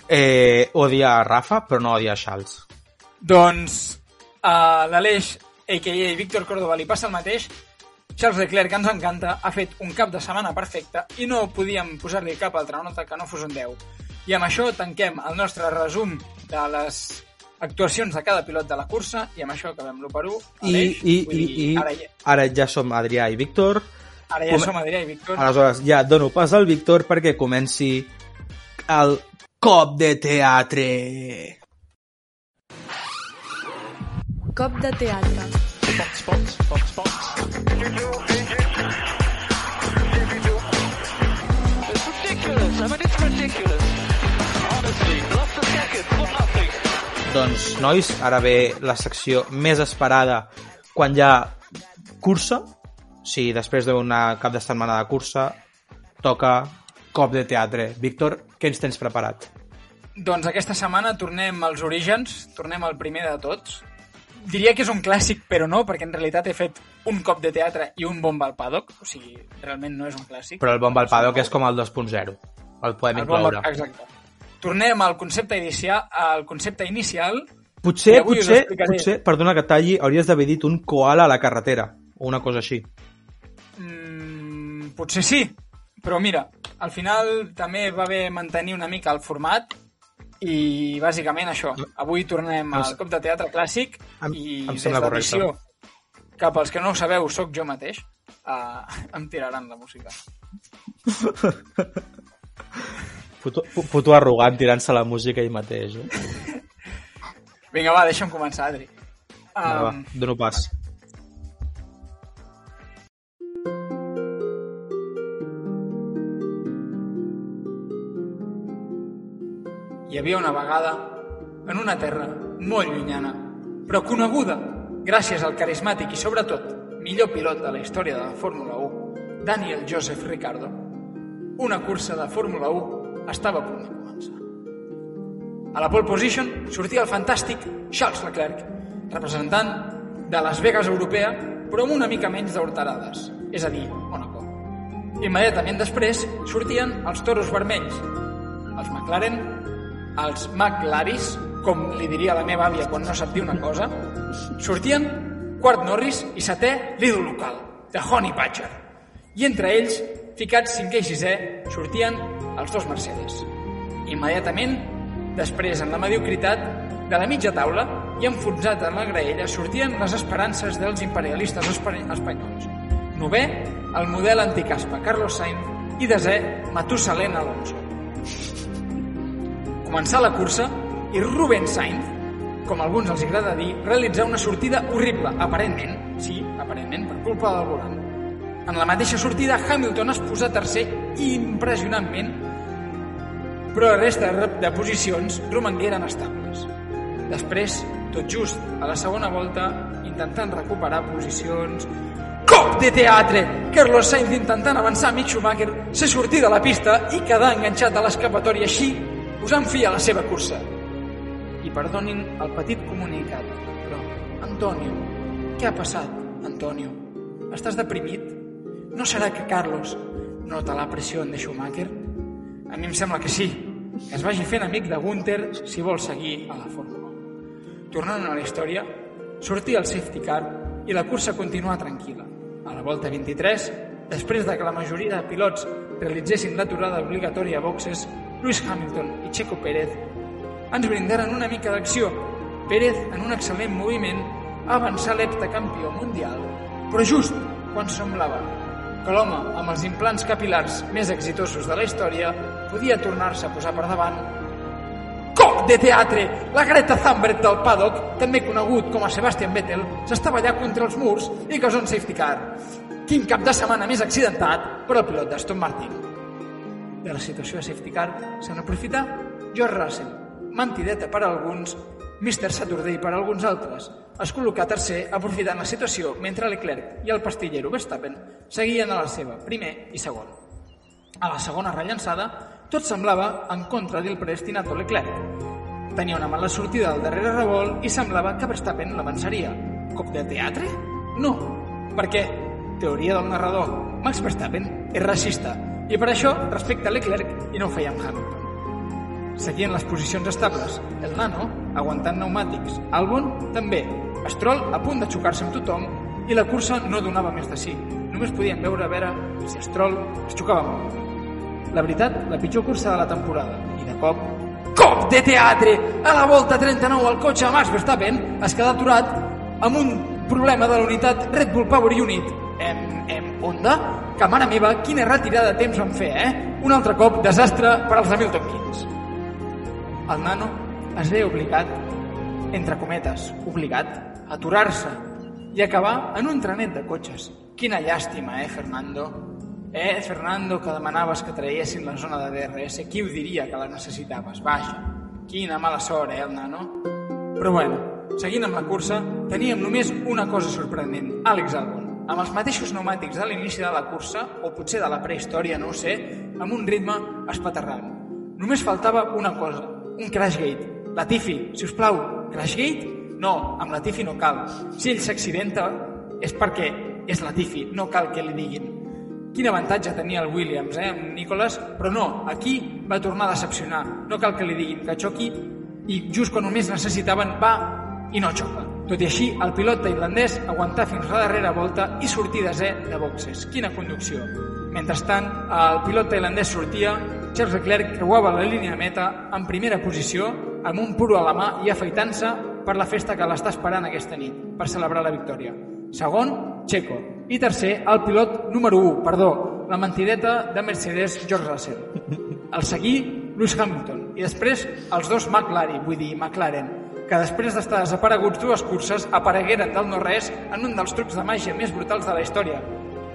eh, odia a Rafa, però no odia a Charles. Doncs a l'Aleix, a.k.a. Víctor Córdoba, li passa el mateix. Charles Leclerc, que ens encanta, ha fet un cap de setmana perfecte i no podíem posar-li cap altra nota que no fos un 10. I amb això tanquem el nostre resum de les actuacions de cada pilot de la cursa i amb això acabem l'1 per 1. I, i, i, i ara, ja, ara ja som Adrià i Víctor. ara ja com- som Adrià i Víctor. Aleshores, ja dono pas al Víctor perquè comenci el cop de teatre. Cop de teatre. Spots, spots, spots, spots. It's ridiculous. I mean, it's ridiculous. Honestly, lost a second nothing. Doncs, nois, ara ve la secció més esperada quan hi ha cursa. Sí, després d'un cap de setmana de cursa, toca cop de teatre. Víctor, què ens tens preparat? Doncs aquesta setmana tornem als orígens, tornem al primer de tots. Diria que és un clàssic, però no, perquè en realitat he fet un cop de teatre i un bomba al paddock, o sigui, realment no és un clàssic. Però el bon Valpado, que és com el 2.0. El podem El bomba, incloure. exacte. Tornem al concepte inicial, al concepte inicial. Potser, potser, potser, perdona que talli, hauries d'haver dit un koala a la carretera, o una cosa així. Mm, potser sí, però mira, al final també va bé mantenir una mica el format i bàsicament això. Avui tornem Em al cop de teatre clàssic Em- i em des de l'edició, que pels que no ho sabeu sóc jo mateix, uh, em tiraran la música. Puto, pu- puto arrogant tirant-se la música ell mateix. Eh? Vinga, va, deixa'm començar, Adri. Va, va, Um, dono pas. Hi havia una vegada, en una terra molt llunyana, però coneguda gràcies al carismàtic i, sobretot, millor pilot de la història de la Fórmula 1, Daniel Joseph Ricardo, una cursa de Fórmula 1 estava a punt de començar. A la pole position sortia el fantàstic Charles Leclerc, representant de Las Vegas europea, però amb una mica menys d'horterades, és a dir, Mónaco. Immediatament després sortien els toros vermells, els McLaren, els McLaris, com li diria la meva àvia quan no sap dir una cosa, sortien quart Norris i setè l'ídol local, de Honey Badger. I entre ells, ficats cinquè i sisè, sortien els dos Mercedes. Immediatament, després, en la mediocritat, De la mitja taula i enfonsat en la graella sortien les esperances dels imperialistes espa- espanyols. Novè, el model anticaspa Carlos Sainz i desè, Matusalén Alonso. Començar la cursa i Rubén Sainz, com alguns els agrada dir, realitzar una sortida horrible, aparentment, sí, aparentment, per culpa del volant. En la mateixa sortida, Hamilton es posa tercer impressionantment, però la resta de- posicions romangueren estables. Després, tot just a la segona volta, intentant recuperar posicions... Cop de teatre! Carlos Sainz intentant avançar Mick Schumacher, se sortir de la pista i quedar enganxat a l'escapatòria així, posant fi a la seva cursa. I perdonin el petit comunicat, però, Antonio, què ha passat, Antonio? Estàs deprimit? No serà que Carlos nota la pressió de Schumacher? A mi em sembla que sí, que es vagi fent amic de Gunther si vol seguir a la Fórmula 1. Tornant a la història, sortia el safety car i la cursa continuà tranquil·la. A la volta 23, després de que la majoria de pilots realitzessin l'aturada obligatòria a boxes, Lewis Hamilton i Checo Pérez ens brindaren una mica d'acció. Pérez, en un excel·lent moviment, va avançar l'heptacampió mundial, però just quan semblava que l'home amb els implants capilars més exitosos de la història podia tornar-se a posar per davant Cop de teatre! La Greta Thunberg del paddock, també conegut com a Sebastian Vettel, s'estava allà contra els murs i causó un safety car. Quin cap de setmana més accidentat per al pilot d'Aston Martin. De la situació de safety car se n'aprofita George Russell, mentideta per a alguns, Mr. Saturday per a alguns altres. Es col·loca tercer aprofitant la situació mentre Leclerc i el pastillero Verstappen seguien a la seva, primer i segon. A la segona rellançada, tot semblava en contra del predestinato Leclerc. Tenia una mala sortida al darrere revolt i semblava que Verstappen l'avançaria. Cop de teatre? No, perquè, teoria del narrador, Max Verstappen és racista i per això respecta Leclerc i no ho feia amb Hamilton. Seguien les posicions estables, el Nano aguantant pneumàtics, Albon també, Stroll a punt de xocar-se amb tothom i la cursa no donava més de sí. Només podien veure a veure si Stroll es xocava molt. La veritat, la pitjor cursa de la temporada. I de cop... Cop de teatre! A la volta 39 el cotxe de Max Verstappen es queda aturat amb un problema de la unitat Red Bull Power Unit. Em, em, Honda? Que mare meva, quina retirada de temps van fer, eh? Un altre cop, desastre per als Hamilton Kings. El nano es veia obligat, entre cometes, obligat, a aturar-se i acabar en un trenet de cotxes. Quina llàstima, eh, Fernando? Eh, Fernando, que demanaves que traiessin la zona de DRS, qui ho diria que la necessitaves? Vaja, quina mala sort, eh, el nano? Però bueno, seguint amb la cursa, teníem només una cosa sorprenent, Àlex Albon, amb els mateixos pneumàtics de l'inici de la cursa, o potser de la prehistòria, no ho sé, amb un ritme espaterrant. Només faltava una cosa, un crashgate. Latifi, si us plau, crashgate? No, amb Latifi no cal. Si ell s'accidenta és perquè és Latifi, no cal que li diguin. Quin avantatge tenia el Williams, eh, amb Nicolas, però no, aquí va tornar a decepcionar. No cal que li diguin que xoqui i just quan només necessitaven va i no xoca. Tot i així, el pilot tailandès aguantà fins a la darrera volta i sortir desè de boxes. Quina conducció! Mentrestant, el pilot tailandès sortia, Charles Leclerc creuava la línia de meta en primera posició amb un puro a la mà i afaitant-se per la festa que l'està esperant aquesta nit, per celebrar la victòria. Segon, Checo. I tercer, el pilot número 1, perdó, la mentideta de Mercedes George Russell. El seguí, Lewis Hamilton. I després, els dos McLaren, vull dir, McLaren, que després d'estar desapareguts dues curses aparegueren del no-res en un dels trucs de màgia més brutals de la història,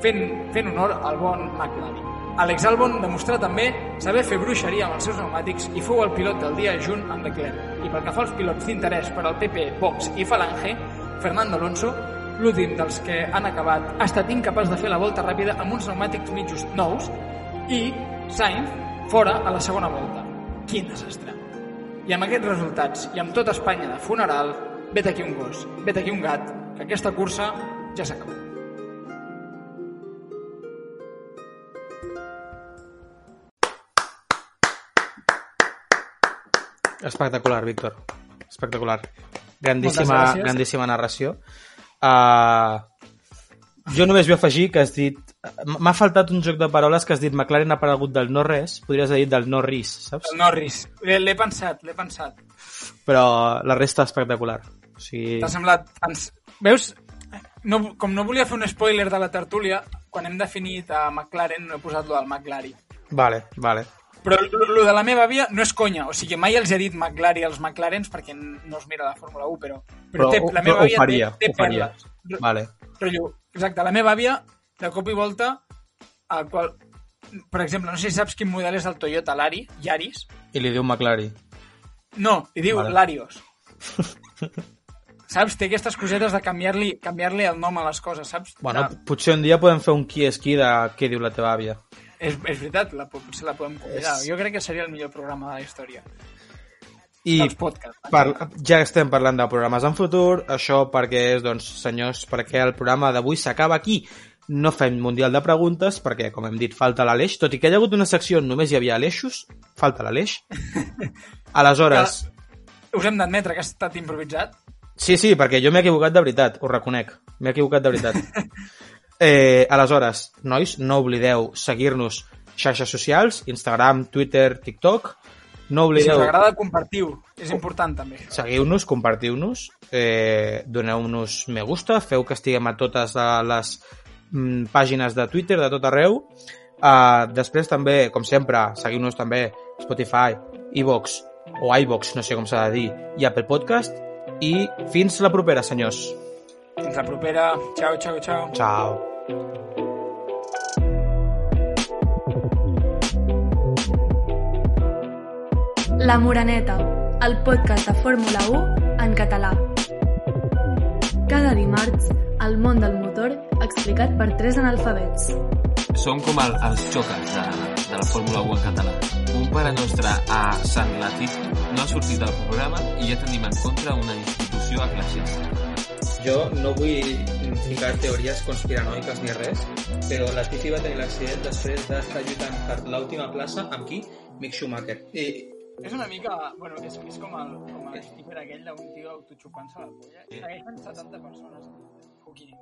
fent, fent honor al bon McLaren. Alex Albon demostrà també saber fer bruixeria amb els seus pneumàtics i fou el pilot del dia junt amb Leclerc. I pel que fa als pilots d'interès per al PP, Box i Falange, Fernando Alonso, l'últim dels que han acabat, ha estat incapaç de fer la volta ràpida amb uns pneumàtics mitjos nous i Sainz fora a la segona volta. Quin desastre! I amb aquests resultats i amb tota Espanya de funeral, vet aquí un gos, vet aquí un gat, que aquesta cursa ja s'ha Espectacular, Víctor. Espectacular. Grandíssima, grandíssima narració. Uh, jo només vull afegir que has dit M'ha faltat un joc de paraules que has dit McLaren ha aparegut del no res, podries haver dit del no ris, saps? El Norris. L'he l'he pensat, l'he pensat. Però la resta espectacular. O sigui... T'ha semblat... Ens... Veus? No, com no volia fer un spoiler de la tertúlia, quan hem definit a McLaren no he posat lo del McLaren. Vale, vale. Però lo de la meva àvia no és conya. O sigui, mai els he dit McLaren als McLarens perquè no es mira la Fórmula 1, però, però, Però té, la meva àvia faria, té, té perles. Vale. Rotllo, exacte, la meva àvia, de cop i volta, a qual... per exemple, no sé si saps quin model és el Toyota Lari, Yaris. I li diu McLaren. No, li diu Vale. Larios. saps? Té aquestes cosetes de canviar-li canviar el nom a les coses, saps? Bueno, De- potser un dia podem fer un qui és qui de què diu la teva àvia. És, és veritat, la, po- potser la podem convidar. És- Jo crec que seria el millor programa de la història. I dels podcasts. par ja estem parlant de programes en futur, això perquè és, doncs, senyors, perquè el programa d'avui s'acaba aquí. No fem Mundial de Preguntes, perquè, com hem dit, falta l'Aleix. Tot i que hi ha hagut una secció on només hi havia Aleixos, falta l'Aleix. Aleshores, Us hem d'admetre que ha estat improvisat. sí, sí, perquè jo m'he equivocat de veritat, ho reconec. M'he equivocat de veritat. Eh, aleshores, nois, no oblideu seguir-nos xarxes socials, Instagram, Twitter, TikTok. No I si oblideu... us agrada, compartiu. És important, també. seguiu-nos, compartiu-nos, eh, doneu-nos me gusta, feu que estiguem a totes les mm, pàgines de Twitter, de tot arreu. Uh, després també, com sempre, seguiu-nos també Spotify, iVox o iVox, no sé com s'ha de dir, i Apple Podcast. I fins la propera, senyors. Fins la propera. Ciao, ciao, ciao. Ciao. La Moraneta, el podcast de Fórmula 1 en català. Cada dimarts, el món del motor explicat per tres analfabets. Som com el, els xocas de, de la Fórmula 1 en català. Un pare nostre a Sant Latifi no ha sortit del programa i ja tenim en contra una institució eclesiàstica. Jo no vull ficar teories conspiranoiques ni res, però la Tifi va tenir l'accident després d'estar lluitant per l'última plaça amb qui? Mick Schumacher. I, És una mica... Bueno, és, és com el, com el stripper aquell d'un tio autoxupant-se la polla. Segueixen 70 persones. Fucking.